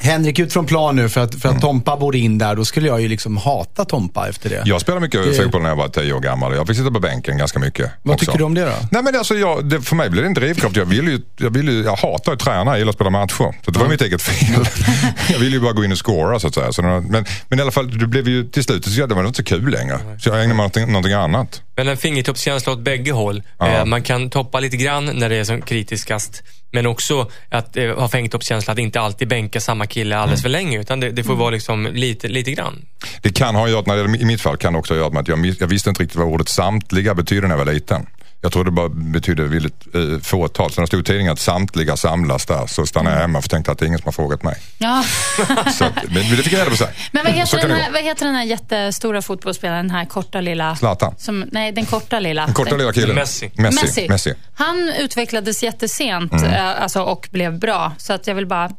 Henrik ut från plan nu för att, för att Tompa borde in där. Då skulle jag ju liksom hata Tompa efter det. Jag spelade mycket Det- fotboll när jag var tio år gammal. Jag fick sitta på bänken ganska mycket. Vad också. tycker du om det då? Nej, men alltså, jag, det, för mig blev det en drivkraft. Jag, vill ju, jag, vill ju, jag hatar att träna, jag gillar att spela matcher. Så det var mitt eget fel. jag ville ju bara gå in och scora så att säga. Så men, men i alla fall, det blev ju till slut så det var inte så kul längre. Så jag ägnade mig åt någonting, någonting annat. Men en fingertoppskänsla åt bägge håll. Ja. Eh, man kan toppa lite grann när det är som kritiskast. Men också att eh, ha fingertoppskänsla att inte alltid bänka samma kille alldeles för länge. Utan det, det får vara liksom lite, lite grann. Det kan ha att göra, det, i mitt fall kan det också ha att göra med att jag, jag visste inte riktigt vad ordet samtliga betydde när jag var liten. Jag trodde det bara betydde väldigt eh, fåtal. Så när det stod i tidningen att samtliga samlas där så stannade jag hemma för tänkte att det är ingen som har frågat mig. Ja. Så men, men det fick jag reda på sig. Men vad heter, den här, vad heter den här jättestora fotbollsspelaren, den här korta lilla... Zlatan. Som, nej, den korta lilla. Den korta lilla killen. Messi. Messi. Messi. Messi. Han utvecklades jättesent Mm. eh, alltså, och blev bra. Så att jag vill bara,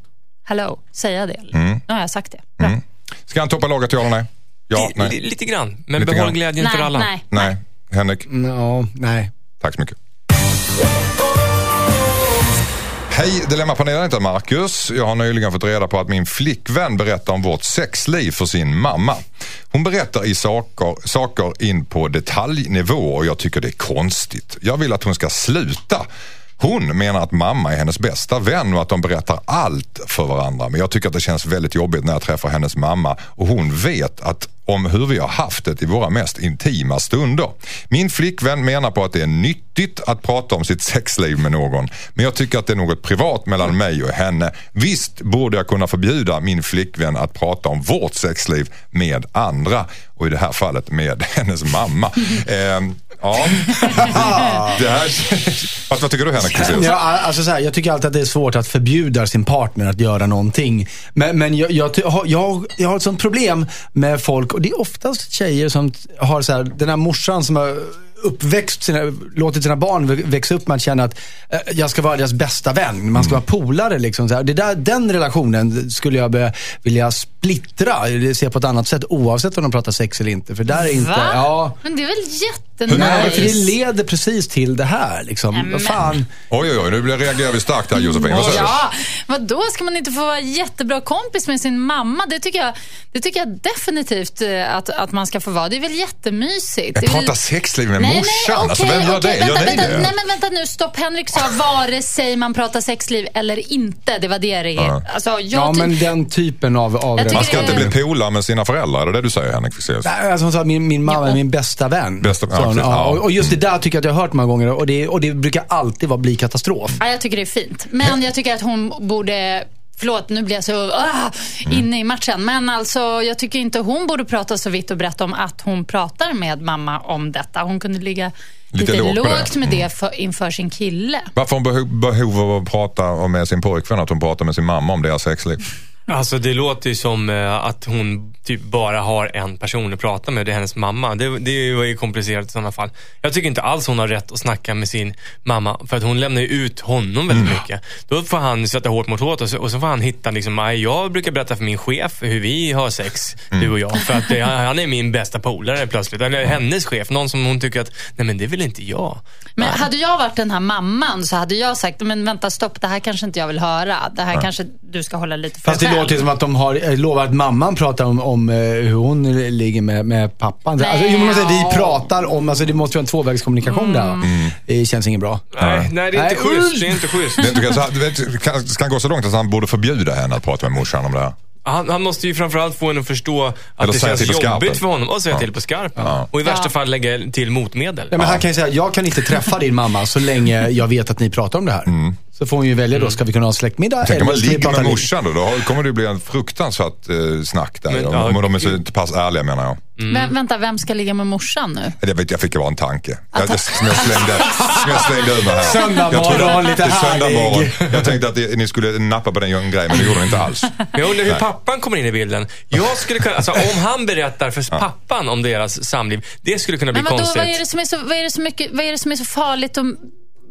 hello, säga det. Mm. Nu har jag sagt det. Bra. Ska han toppa laget, ja eller nej? Ja, nej. li- Lite grann. Men Lite behåll grann. glädjen Nej, för alla. nej. Nej. Henrik, Ja, nej tack så mycket. Hej Dilemmapanelen, jag heter Marcus. Jag har nyligen fått reda på att min flickvän berättar om vårt sexliv för sin mamma. Hon berättar i saker, saker in på detaljnivå och jag tycker det är konstigt. Jag vill att hon ska sluta. Hon menar att mamma är hennes bästa vän och att de berättar allt för varandra. Men jag tycker att det känns väldigt jobbigt när jag träffar hennes mamma och hon vet att om hur vi har haft det i våra mest intima stunder. Min flickvän menar på att det är nyttigt att prata om sitt sexliv med någon. Men jag tycker att det är något privat mellan mig och henne. Visst borde jag kunna förbjuda min flickvän att prata om vårt sexliv med andra. Och i det här fallet med hennes mamma. Eh, ja, det här, vad, vad tycker du Henrik? Ja, alltså så här, jag tycker alltid att det är svårt att förbjuda sin partner att göra någonting. Men, men jag, jag, jag, jag har ett sånt problem med folk, och det är oftast tjejer som har så här, den här morsan som har uppväxt, sina, låtit sina barn vä- växa upp med att känna att eh, jag ska vara deras bästa vän. Man ska vara polare. Liksom, så här. Det där, den relationen skulle jag be, vilja splittra, se på ett annat sätt oavsett om de pratar sex eller inte. För där är inte, Va? ja, Men det är väl Nej, För det jättenice? leder precis till det här. Liksom. Vad fan. Oj, oj, oj, nu blir- reagerar vi starkt här Josefin. Vad säger du? Ja, vad då ska man inte få vara jättebra kompis med sin mamma? Det tycker jag, det tycker jag definitivt eh, att, att man ska få vara. Det är väl jättemysigt. Men Det är väl- prata sexliv med Nej, morsan? nej, alltså, okej, vem gör okej, det? Vänta, vänta, det? Nej, men vänta nu. Stopp. Henrik sa vare sig man pratar sexliv eller inte. Det var det det är. Alltså, jag Ja, ty- men den typen av... av Jag Man ska inte bli polare med sina föräldrar, är det det du säger Henrik? Nej, Alltså hon sa min, min mamma är min bästa vän. Bästa- ja, Precis. ja, och, och just det där tycker jag att jag har hört många gånger och det, och det brukar alltid vara bli katastrof. Ja, jag tycker det är fint. Men jag tycker att hon borde Förlåt, nu blir jag så ah, inne i matchen. Men alltså, jag tycker inte hon borde prata så vitt och brett om att hon pratar med mamma om detta. Hon kunde ligga Lite lite, lågt med lågt det. med det för, inför sin kille. Varför hon behov, behov av att prata med sin pojkvän, att hon pratar med sin mamma om deras sexliv? Alltså det låter ju som eh, att hon typ bara har en person att prata med. Det är hennes mamma. Det, det var ju komplicerat i sådana fall. Jag tycker inte alls hon har rätt att snacka med sin mamma. För att hon lämnar ju ut honom väldigt Mm. mycket. Då får han sätta hårt mot hårt och så, och så får han hitta liksom, "Nej, jag brukar berätta för min chef hur vi har sex, Mm. du och jag. För att det, han är min bästa polare plötsligt. Eller hennes chef. Någon som hon tycker att, nej men det vill inte jag. Men hade jag varit den här mamman så hade jag sagt, men vänta stopp, det här kanske inte jag vill höra. Det här kanske du ska hålla lite för dig själv. Låter som att de har eh, lovat att mamman pratar om, om eh, hur hon ligger med, med pappan. Alltså, jo, men alltså, vi pratar om, alltså, det måste vara en tvåvägskommunikation där. Det känns inget bra. Nej, nej det är inte Nej, schysst. Det är inte schysst. Vet, kan, gå så långt att han borde förbjuda henne att prata med morsan om det här? Han, han måste ju framförallt få henne att förstå att Eller det säga känns jobbigt skarpen. för honom. Och säga Ja. till på skarpen. Ja. Och i värsta Ja. fall lägga till motmedel. Ja, men han kan ju säga, jag kan inte träffa din mamma så länge jag vet att ni pratar om det här. Så får hon ju välja då, ska vi kunna ha släktmiddag Tänk om man ligger med morsan då, då kommer det bli en fruktansvärt eh, snack där. Men, om, ja, om de är så pass ärliga menar jag. Vä- vänta, vem ska ligga med morsan nu? Jag, vet, jag fick bara en tanke. Jag, jag, som jag slängde, som jag slängde ur mig här. Söndag morgon, lite det härlig. morgon. Jag tänkte att det, ni skulle nappa på den grejen, men det gjorde ni inte alls. Men jag undrar hur Nej. pappan kommer in i bilden. Jag skulle kunna, alltså om han berättar för pappan om deras samliv, det skulle kunna bli Men vadå, konstigt. vad är det som är så, vad är det så, mycket, vad är det som är så farligt om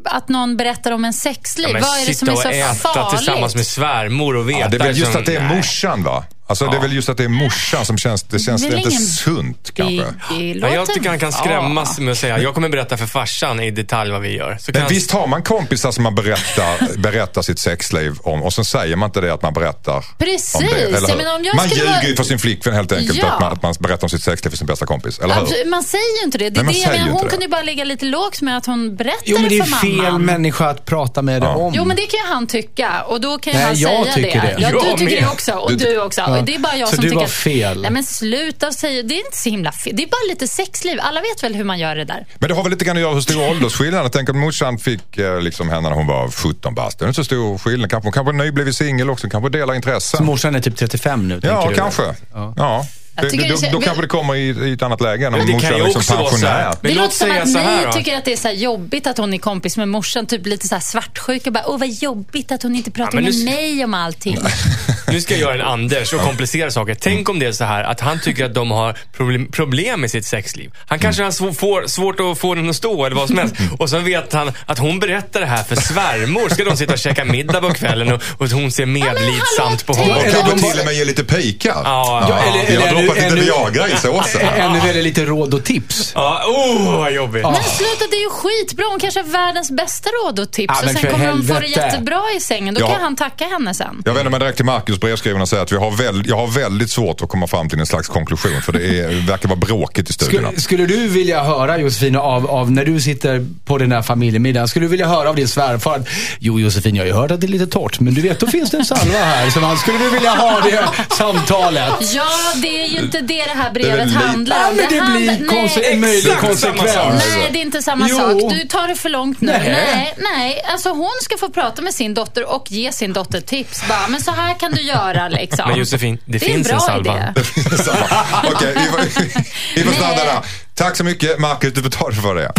att någon berättar om en sexliv? Ja, vad är det som är sitta så och äta farligt? tillsammans med svärmor och veta. Ja, det är väl just liksom- att det är morsan va? Alltså det är väl just att det är morsan som känns, det känns Det är inte ingen- sunt kanske. Det, det Ja, låter... jag tycker han kan skrämmas Ja. med att säga, jag kommer berätta för farsan i detalj vad vi gör. Så Men han- visst har man kompisar som man berättar, berättar sitt sexliv om och sen säger man inte det att man berättar Precis. om det. Eller hur? jag man ljuger vara- för sin flickvän helt enkelt Ja. att, man, att man berättar om sitt sexliv för sin bästa kompis. Eller hur? Absolut, Man säger ju inte det. det, Nej, är det ju hon det. kunde ju bara ligga lite lågt med att hon berättade Jo, men det är för fel mamman. människa att prata med det om. Jo, men det kan ju han tycka och då kan ju han jag säga tycker det. Ja, Jag du tycker det också och du, också. Ja. Det är bara jag Så som du tycker var att, fel. Nej, men sluta säga Det är inte så himla fel. Det är bara lite sexliv. Alla vet väl hur man gör det där. Men det har väl lite grann att göra med hur stor åldersskillnad. Jag tänker att morsan fick eh, liksom henne när hon var 17 bast. Det är inte så stor skillnad. Kanske, hon kanske är nybliven singel också. Kanske delar Så intressen. morsan är typ 35 nu, Ja, du? kanske. Ja. Ja. Jag Det, tycker då, det då kanske det kommer i, i ett annat läge det morsan kan är ju liksom också vara så här. pensionär. Det låt låter som att så ni då. tycker att det är så här jobbigt att hon är kompis med morsan. Typ lite så här svartsjuka. Bara, Åh, vad jobbigt att hon inte pratar men med nu- mig om allting. Nu ska jag göra en Anders och komplicera saker. Tänk om det är så här att han tycker att de har problem, problem med sitt sexliv. Han kanske har sv- får, svårt att få den att stå eller vad som helst. Och så vet han att hon berättar det här för svärmor. Ska de sitta och käka middag på kvällen och, och hon ser medlidsamt på honom. Eller de- till och med ger lite pikar. Ja, ja, eller- jag har droppat lite Viagra i såsen. Ännu värre lite råd och tips. Ja, oh vad jobbigt. Men sluta, det är ju skitbra. Hon kanske har världens bästa råd och tips. Ja, och sen kommer hon få det jättebra i sängen. Då Ja. kan han tacka henne sen. Jag vänder mig direkt till Marcus. Marcus brevskrivaren säger att vi har väl, jag har väldigt svårt att komma fram till en slags konklusion för det är, verkar vara bråkigt i studion. Skulle, skulle du vilja höra Josefin, av, av när du sitter på den här familjemiddagen, skulle du vilja höra av din svärfar att Jo Josefin, jag har ju hört att det är lite torrt, men du vet, då finns det en salva här. Så man skulle du vilja ha det samtalet? Ja, det är ju inte det det här brevet handlar Ja, om. men det handlar- blir konse- nej. en möjlig konsekvens. Nej, det är inte samma Jo. sak. Du tar det för långt nu. Nej. Nej. nej, Alltså hon ska få prata med sin dotter och ge sin dotter tips. Bara, men så här kan du göra liksom. Men Josefin, det, det en finns en, salva. idé. Samma. Okej, vi får, vi får stanna där. Tack så mycket Marcus, du betalar för det.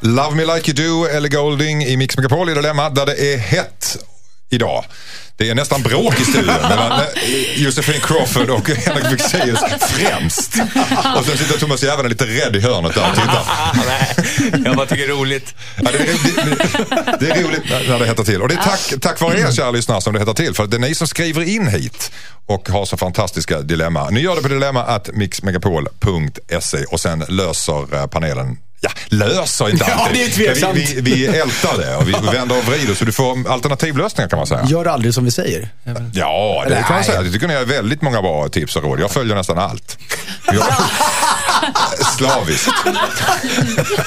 Love Me Like You Do, Ellie Golding i Mix Megapol i Dilemma där det är hett idag. Det är nästan bråk i studion mellan eh, Josefin Crawford och Henrik Fexeus främst. Och sen sitter Thomas Järvheden lite rädd i hörnet där och tittar. Nej, jag bara tycker det är roligt. Ja, det, är, det, det är roligt när det hettar till. Och det är tack, tack vare er kära lyssnare som det hettar till. För det är ni som skriver in hit och har så fantastiska dilemma. Ni gör det på dilemma.mixmegapol.se och sen löser eh, panelen Ja, löser inte Ja, alltid. det är tveksamt. Vi, vi, vi ältar det och vi vänder och vrider så du får alternativlösningar kan man säga. Gör aldrig som vi säger. Ja, det kan man säga. Jag tycker ni har väldigt många bra tips och råd. Jag följer nästan allt. Jag, slaviskt.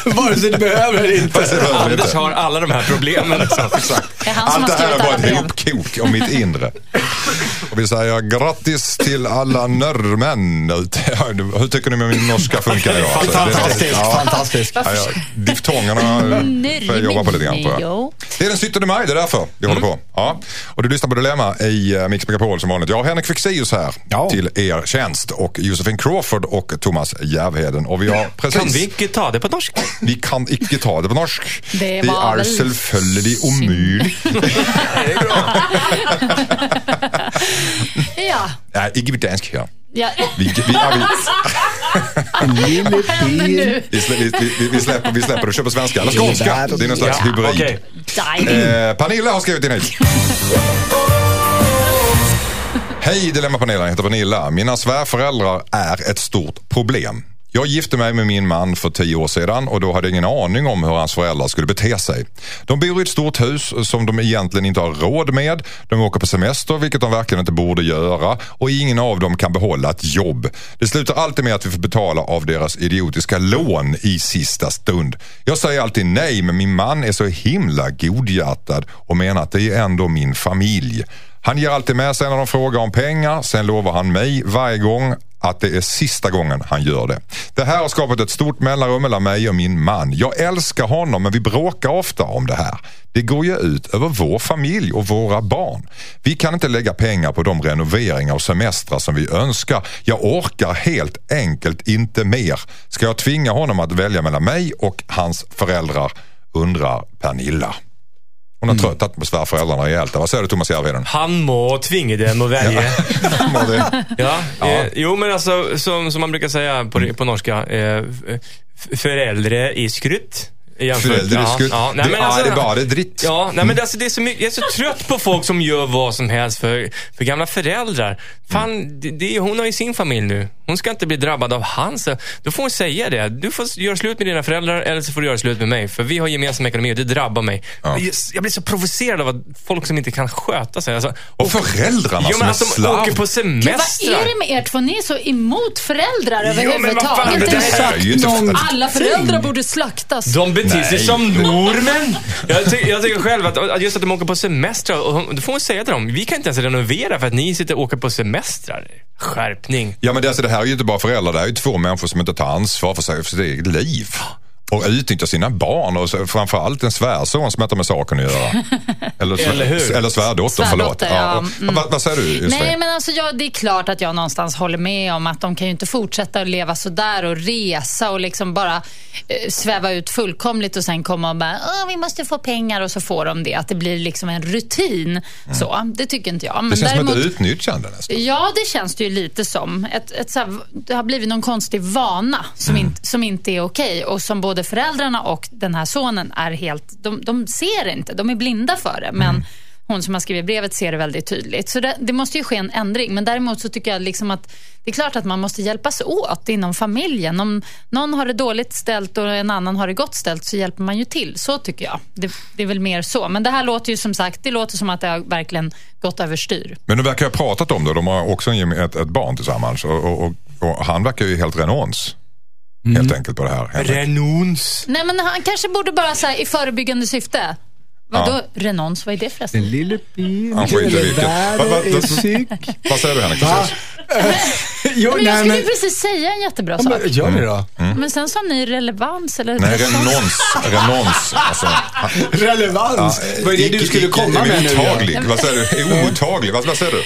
Vare sig du behöver eller inte. Anders har alla de här problemen. Liksom. Allt det här alla ett hopkok om mitt inre. Och vi säger grattis till alla norrmän. Hur tycker ni med min norska funkar idag? Alltså, Fantastiskt, Ja. ja, diftongerna får jag jobba på lite grann tror jag. Det är den 17 maj, det är därför vi håller på. Ja. Och du lyssnar på Dilemma i eh, Mix Megapol som vanligt. Jag har Henrik Fexeus här Ja. till er tjänst och Josefin Crawford och Thomas Järvheden. Och vi har precis... Kan vi inte ta det på norska? Vi kan inte ta det på norsk. Det det är väl selvfølgelig omöjligt. Ja. Nej, inte på dansk här. Ja. Vi, vi, ja, vi, vi, slä, vi, släpper, vi släpper och kör på svenska. Eller skånska. Det är någon slags hybrid. Eh, Pernilla har skrivit in hit. Hej Dilemmapanelen, jag heter Pernilla. Mina svärföräldrar är ett stort problem. Jag gifte mig med min man för tio år sedan och då hade jag ingen aning om hur hans föräldrar skulle bete sig. De bor i ett stort hus som de egentligen inte har råd med. De åker på semester, vilket de verkligen inte borde göra och ingen av dem kan behålla ett jobb. Det slutar alltid med att vi får betala av deras idiotiska lån i sista stund. Jag säger alltid nej, men min man är så himla godhjärtad och menar att det är ändå min familj. Han ger alltid med sig när de frågar om pengar. Sen lovar han mig varje gång att det är sista gången han gör det. Det här har skapat ett stort mellanrum mellan mig och min man. Jag älskar honom men vi bråkar ofta om det här. Det går ju ut över vår familj och våra barn. Vi kan inte lägga pengar på de renoveringar och semestrar som vi önskar. Jag orkar helt enkelt inte mer. Ska jag tvinga honom att välja mellan mig och hans föräldrar? Undrar Pernilla. Hon har tröttat på svärföräldrarna rejält. Vad säger du Thomas Järvheden? Han må tvinga dem att välja. Det- Ja, Ja. Eh, jo men alltså som, som man brukar säga på, på norska. Eh, föräldrar i skrutt. Föräldrar ja. Ja, nej, det, men ja, alltså, det är bara dritt. Ja, nej, men det, alltså, det är så mycket, jag är så trött på folk som gör vad som helst för, för gamla föräldrar. Fan, det, det, hon har ju sin familj nu. Hon ska inte bli drabbad av hans. Då får hon säga det. Du får göra slut med dina föräldrar eller så får du göra slut med mig. För vi har gemensam ekonomi och det drabbar mig. Ja. Jag, blir så provocerad av att folk som inte kan sköta sig. Alltså, Och föräldrarna jo, som är att de slav. åker på Gud, semestrar. vad är det med er två? Ni är så emot föräldrar överhuvudtaget. någon- Alla föräldrar borde slaktas. De beter sig som normen. Jag, ty jag tycker själv att, att just att de åker på semestrar, och då får hon säga till dem, vi kan inte ens renovera för att ni sitter och åker på semestrar. Skärpning. Ja men det, alltså, det här är ju inte bara föräldrar, det här är ju två människor som inte tar ansvar för, sig, för sitt eget liv. Och utnyttjar sina barn och framförallt en svärson som inte har med saken att göra. Eller, Eller hur? eller svärdotter, förlåt. Ja. och- Mm. vad, vad säger du Nej, det? men alltså, ja, det är klart att jag någonstans håller med om att de kan ju inte fortsätta att leva sådär och resa och liksom bara eh, sväva ut fullkomligt och sen komma och bara, vi måste få pengar och så får de det. Att det blir liksom en rutin. Så, det tycker inte jag. Men Mm. Det känns som däremot, ett utnyttjande nästan. Ja, det känns det ju lite som. Ett, ett, så här, det har blivit någon konstig vana som, Mm. inte, som inte är okej och som både föräldrarna och den här sonen är helt... De, de ser inte, de är blinda för det. Men Mm. hon som har skrivit brevet ser det väldigt tydligt. Så det, det måste ju ske en ändring. Men däremot så tycker jag liksom att det är klart att man måste hjälpas åt inom familjen. Om någon har det dåligt ställt och en annan har det gott ställt så hjälper man ju till. Så tycker jag. Det, det är väl mer så. Men det här låter ju som sagt, det låter som att det har verkligen gått överstyr. Men de verkar ha pratat om det. De har också ett, ett barn tillsammans. Och, och, och, och han verkar ju helt renons. Helt enkelt på det här. Renons. Nej, men han kanske borde bara så här, i förebyggande syfte. Vadå renons? Vad är det förresten? Den lille bin, Han skiter i vilket. Vad- säger du Henrik? Jo, Men jag nej, skulle men, ju precis säga en jättebra Ja, sak. men gör det då. Men sen sa ni relevans eller Nej, renons. renons. Alltså, Relevans. Vad är det du skulle komma med nu? Ja? Vad säger du? Omottaglig. Vad, vad säger du?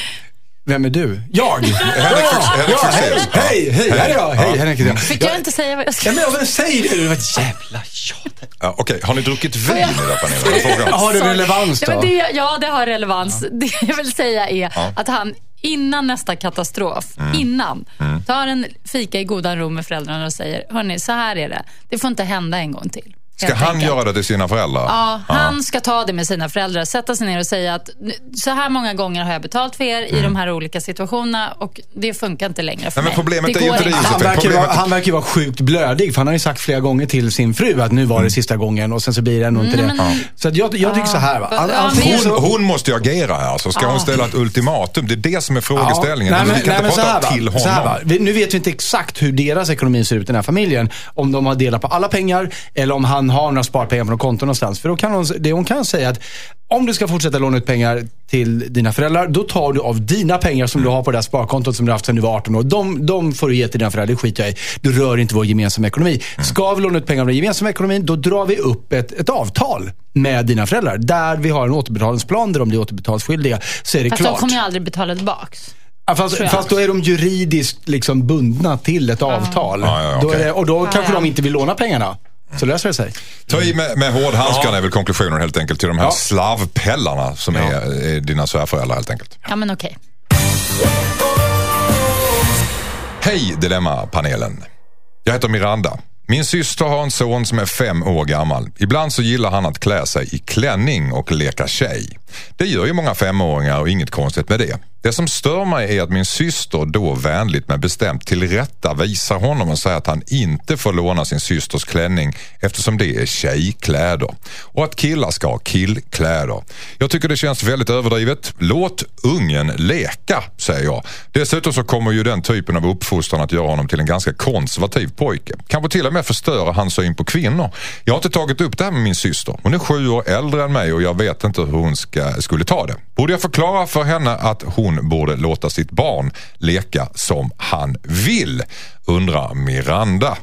Vem är du? Jag! Henrik Henrik ja, hej, hej, hej, här är jag. Hej, Henrik heter jag. Fick jag inte säga vad jag Ja, skulle men, men säg det, det var ett jävla tjat. Ja, Okej, har ni druckit vin i den här panelen? Jag frågar. Har det relevans Ja, då? men det, ja, det har relevans. Det jag vill säga är att han innan nästa katastrof, Mm. innan, tar en fika i godan ro med föräldrarna och säger, hörni, så här är det. Det får inte hända en gång till. Ska han enkelt. göra det till sina föräldrar? Ja, han ska ta det med sina föräldrar, sätta sig ner och säga att "Nu, så här många gånger har jag betalt för er i de här olika situationerna och det funkar inte längre för Mm. Nej, men mig. problemet är ju inte det, Han verkar, vara, han verkar ju vara sjukt blödig, för han har ju sagt flera gånger till sin fru att nu var det sista gången och sen så blir det ändå inte det. Så att jag, jag tycker så här. Va? Ja, men- antingen så- Hon, hon måste ju agera här, så ska hon ställa ett ultimatum? Det är det som är frågeställningen. Ja, nej, men, vi kan nej, men inte så här, prata va, till så här, honom. Vi- Nu vet vi inte exakt hur deras ekonomi ser ut, den här familjen. Om de har delat på alla pengar eller om han har några sparpengar på något konto någonstans. För då kan hon, det hon kan säga att om du ska fortsätta låna ut pengar till dina föräldrar, då tar du av dina pengar som du har på det här sparkontot som du har haft sedan du var 18 år. De, de får du ge till dina föräldrar, det skiter jag i. Du rör inte vår gemensamma ekonomi. Ska vi låna ut pengar av den gemensamma ekonomin, då drar vi upp ett, ett avtal med dina föräldrar. Där vi har en återbetalningsplan där de blir återbetalningsskyldiga. Så är det Fast klart. de kommer ju aldrig betala tillbaks. Fast, fast då är de juridiskt liksom bundna till ett avtal. Ja, ja, då okej. är det, och då kanske ja. de inte vill låna pengarna. Så löser det sig. Ta i med, med hårdhandskarna är väl konklusionen helt enkelt till de här Ja. slavpellarna som är, är dina svärföräldrar helt enkelt. Ja, men okej. Hej Dilemmapanelen. Jag heter Miranda. Min syster har en son som är fem år gammal. Ibland så gillar han att klä sig i klänning och leka tjej. Det gör ju många femåringar och inget konstigt med det. Det som stör mig är att min syster då vänligt men bestämt tillrättavisar visar honom och säger att han inte får låna sin systers klänning eftersom det är tjejkläder. Och att killar ska ha killkläder. Jag tycker det känns väldigt överdrivet. Låt ungen leka, säger jag. Dessutom så kommer ju den typen av uppfostran att göra honom till en ganska konservativ pojke. Kanske till och med förstöra hans syn på kvinnor. Jag har inte tagit upp det här med min syster. Hon är sju år äldre än mig och jag vet inte hur hon ska, skulle ta det. Borde jag förklara för henne att hon borde låta sitt barn leka som han vill? Undrar Miranda.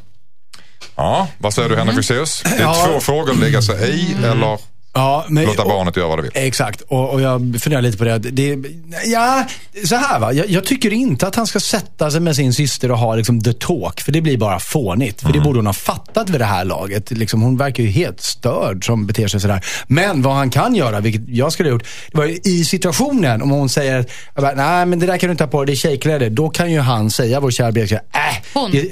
Ja, vad säger du Henrik Fexeus? Det är Ja. två frågor, lägga sig i eller Ja, men, låta och- barnet göra vad det vill. Exakt, och, och jag funderar lite på det. det ja, så här va. Jag, jag tycker inte att han ska sätta sig med sin syster och ha liksom the talk. För det blir bara fånigt. För det borde hon ha fattat vid det här laget. Liksom, hon verkar ju helt störd som beter sig sådär. Men vad han kan göra, vilket jag skulle ha gjort, det var ju i situationen. Om hon säger, nej men det där kan du inte ha på dig, det är tjejkläder. Då kan ju han säga, vår kära brevskrivare, äh, Hon. det,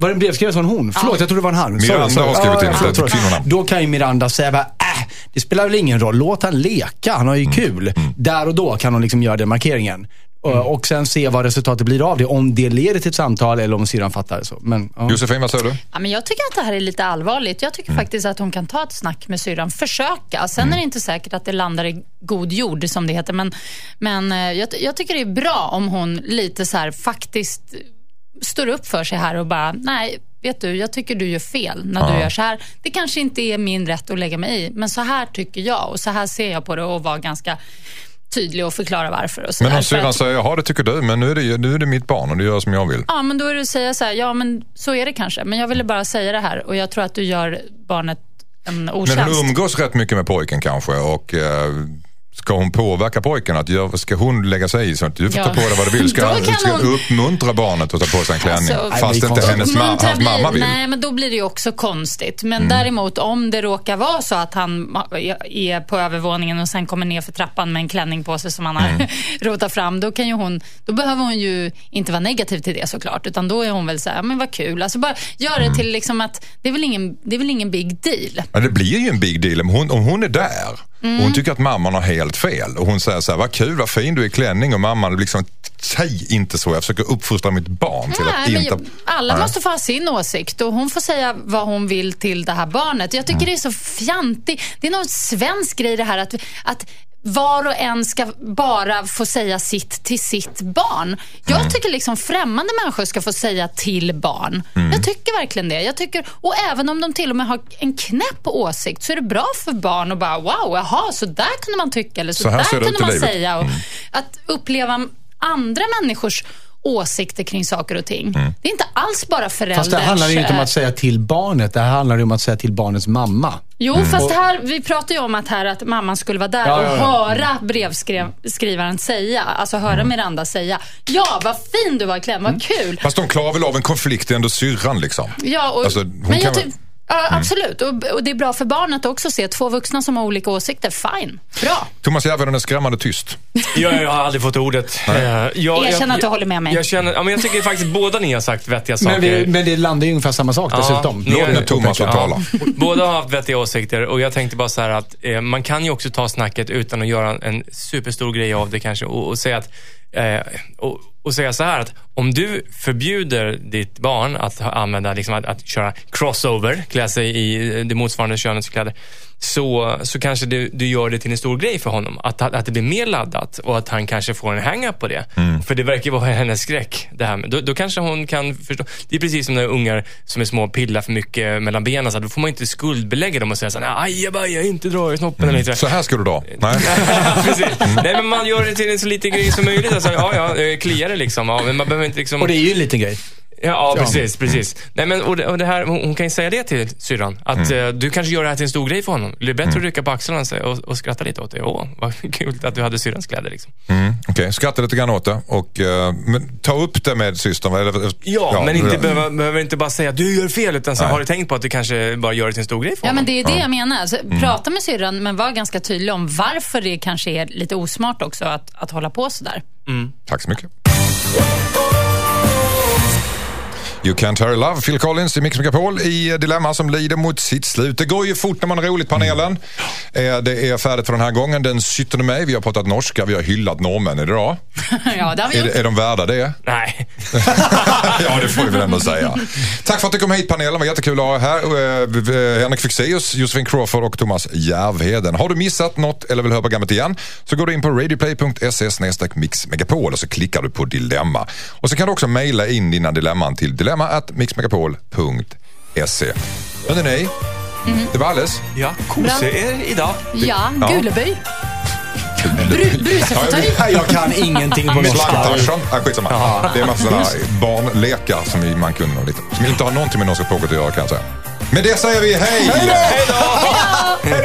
var det en brevskrivare som var en hon? Förlåt, jag trodde det var en han. Miranda har skrivit in ett förlåt. kvinnonamn. Då kan ju Miranda säga bara, äh, det spelar väl ingen roll. Låt han leka. Han har Mm. ju kul. Där och då kan hon liksom göra den markeringen. Och- Och sen se vad resultatet blir av det. Om det leder till ett samtal eller om syrran fattar det så. Men, ja. Josefin, vad säger du? Ja, men jag tycker att det här är lite allvarligt. Jag tycker faktiskt att hon kan ta ett snack med syrran. Försöka. Sen är det inte säkert att det landar i god jord, som det heter. Men, men eh, jag, jag tycker det är bra om hon lite så här faktiskt står upp för sig här och bara, nej, vet du, jag tycker du gör fel när du gör så här. Det kanske inte är min rätt att lägga mig i, men så här tycker jag och så här ser jag på det och vara ganska tydlig och förklara varför. Och så Men om syrran säger, jaha det tycker du, men nu är, det, nu är det mitt barn och det gör som jag vill. Ja, men då är det att säga så här, ja men så är det kanske. Men jag ville bara säga det här och jag tror att du gör barnet en Men otjänst. hon umgås rätt mycket med pojken kanske och eh, ska hon påverka pojken? Att gör, ska hon lägga sig i så att du får Ja. ta på dig vad du vill? Ska, kan ska hon- uppmuntra barnet att ta på sig en klänning? Alltså, fast inte hennes ma- hans mamma vill. Nej, men då blir det ju också konstigt. Men Mm. däremot om det råkar vara så att han är på övervåningen och sen kommer ner för trappan med en klänning på sig som han har Mm. rotat fram. Då, kan ju hon, då behöver hon ju inte vara negativ till det såklart. Utan då är hon väl så här, men vad kul. Alltså bara gör Mm. det till liksom att det är väl ingen, det är väl ingen big deal. Men det blir ju en big deal om hon, om hon är där Och hon tycker att mamman har helt fel. Och hon säger så här, vad kul, vad fin du är i klänning. Och mamman liksom, säg inte så, jag försöker uppfostra mitt barn till att Nej, inte... alla Nej. måste få ha sin åsikt och hon får säga vad hon vill till det här barnet. Jag tycker det är så fjantigt. Det är någon svensk grej det här att, att var och en ska bara få säga sitt till sitt barn. Jag tycker liksom främmande människor ska få säga till barn. Jag tycker verkligen det. Jag tycker, och även om de till och med har en knäpp åsikt så är det bra för barn att bara wow, jaha, så där kunde man tycka eller så, Så där kunde man livet. Mm. säga. Och Att uppleva andra människors åsikter kring saker och ting. Det är inte alls bara föräldrars... Fast det handlar ju inte om eh, att säga till barnet. Det här handlar ju om att säga till barnets mamma. Jo, fast här, vi pratar ju om att, här, att mamman skulle vara där Ja, och ja, ja. höra brevskrivaren säga, alltså höra Miranda säga, ja vad fin du var iklädd, vad kul. Fast de klarar väl av en konflikt, det är ändå syrran liksom. Ja, och, Alltså, hon men kan jag väl- ty- ja, absolut. Och, och det är bra för barnet också att se två vuxna som har olika åsikter. Fine, bra. Thomas Järvheden är skrämmande tyst. Jag, jag har aldrig fått ordet. Eh, Jag, Erkänn att du håller med mig. Jag, känner, ja, men jag tycker faktiskt båda ni har sagt vettiga saker. Men, vi, men det landar ju ungefär samma sak dessutom. Låt nu Thomas få tala. Båda har haft vettiga åsikter och jag tänkte bara så här att eh, man kan ju också ta snacket utan att göra en superstor grej av det kanske och, och säga att eh, och, och säga så här att om du förbjuder ditt barn att använda, liksom att, att köra crossover, klä sig i det motsvarande könets kläder, så, så kanske du, du gör det till en stor grej för honom. Att, att det blir mer laddat och att han kanske får en hang-up på det. För det verkar vara hennes skräck. Det här. med- Då, då kanske hon kan förstå. Det är precis som när ungar som är små pillar för mycket mellan benen. Så då får man inte skuldbelägga dem och säga så här, ajabaja, inte dra i snoppen. Eller inte. Så här ska du dra. Nej. Precis. Nej, men man gör det till en så liten grej som möjligt. Alltså, ja, ja, eh, kliar det liksom. Ja, men man behöver inte liksom... Och det är ju en liten grej. Ja, ja precis, precis. Nej, men, och det, och det här, hon, hon kan ju säga det till syrran. Att eh, du kanske gör det här till en stor grej för honom. Det är bättre att rycka på axlarna och, och, och skratta lite åt det. Åh, vad kul att du hade syrrans kläder liksom. Mm, Okej, skratta lite grann åt det. Och, eh, men ta upp det med systern. Eller, Ja, men inte det- behöver, behöver inte bara säga du gör fel, utan så Nej. har du tänkt på att du kanske bara gör det till en stor grej för Ja, honom? men det är det jag menar. Alltså, Prata med syrran, men var ganska tydlig om varför det kanske är lite osmart också att, att hålla på sådär. Tack så mycket. You Can't Hurry Love, Phil Collins i Mix Megapol i Dilemma som lider mot sitt slut. Det går ju fort när man har roligt panelen. Eh, Det är färdigt för den här gången den 17 maj. Vi har pratat norska, vi har hyllat norrmännen idag. ja, det har vi Är, gjort. är de värda det? Nej. ja, det får vi väl ändå säga. Tack för att du kom hit panelen, det var jättekul att ha er här. Eh, Henrik Fexeus, Josefin Crawford och Thomas Järvheden. Har du missat något eller vill höra programmet igen så går du in på radioplay.se mixmegapol och så klickar du på dilemma. Och så kan du också mejla in dina dilemman till dilemma at mixmegapol.se. Hörrni ni, det var alles. Ja, kose er idag. Ja, Ja. Guleböj. Bru, brusefåtölj. Nej, jag kan ingenting på norska. Skitsamma. Det är massa sådana barnlekar som vi- man kunde och lite. Som inte har någonting med norska språket att göra kan jag säga. Med det säger vi hej! Ett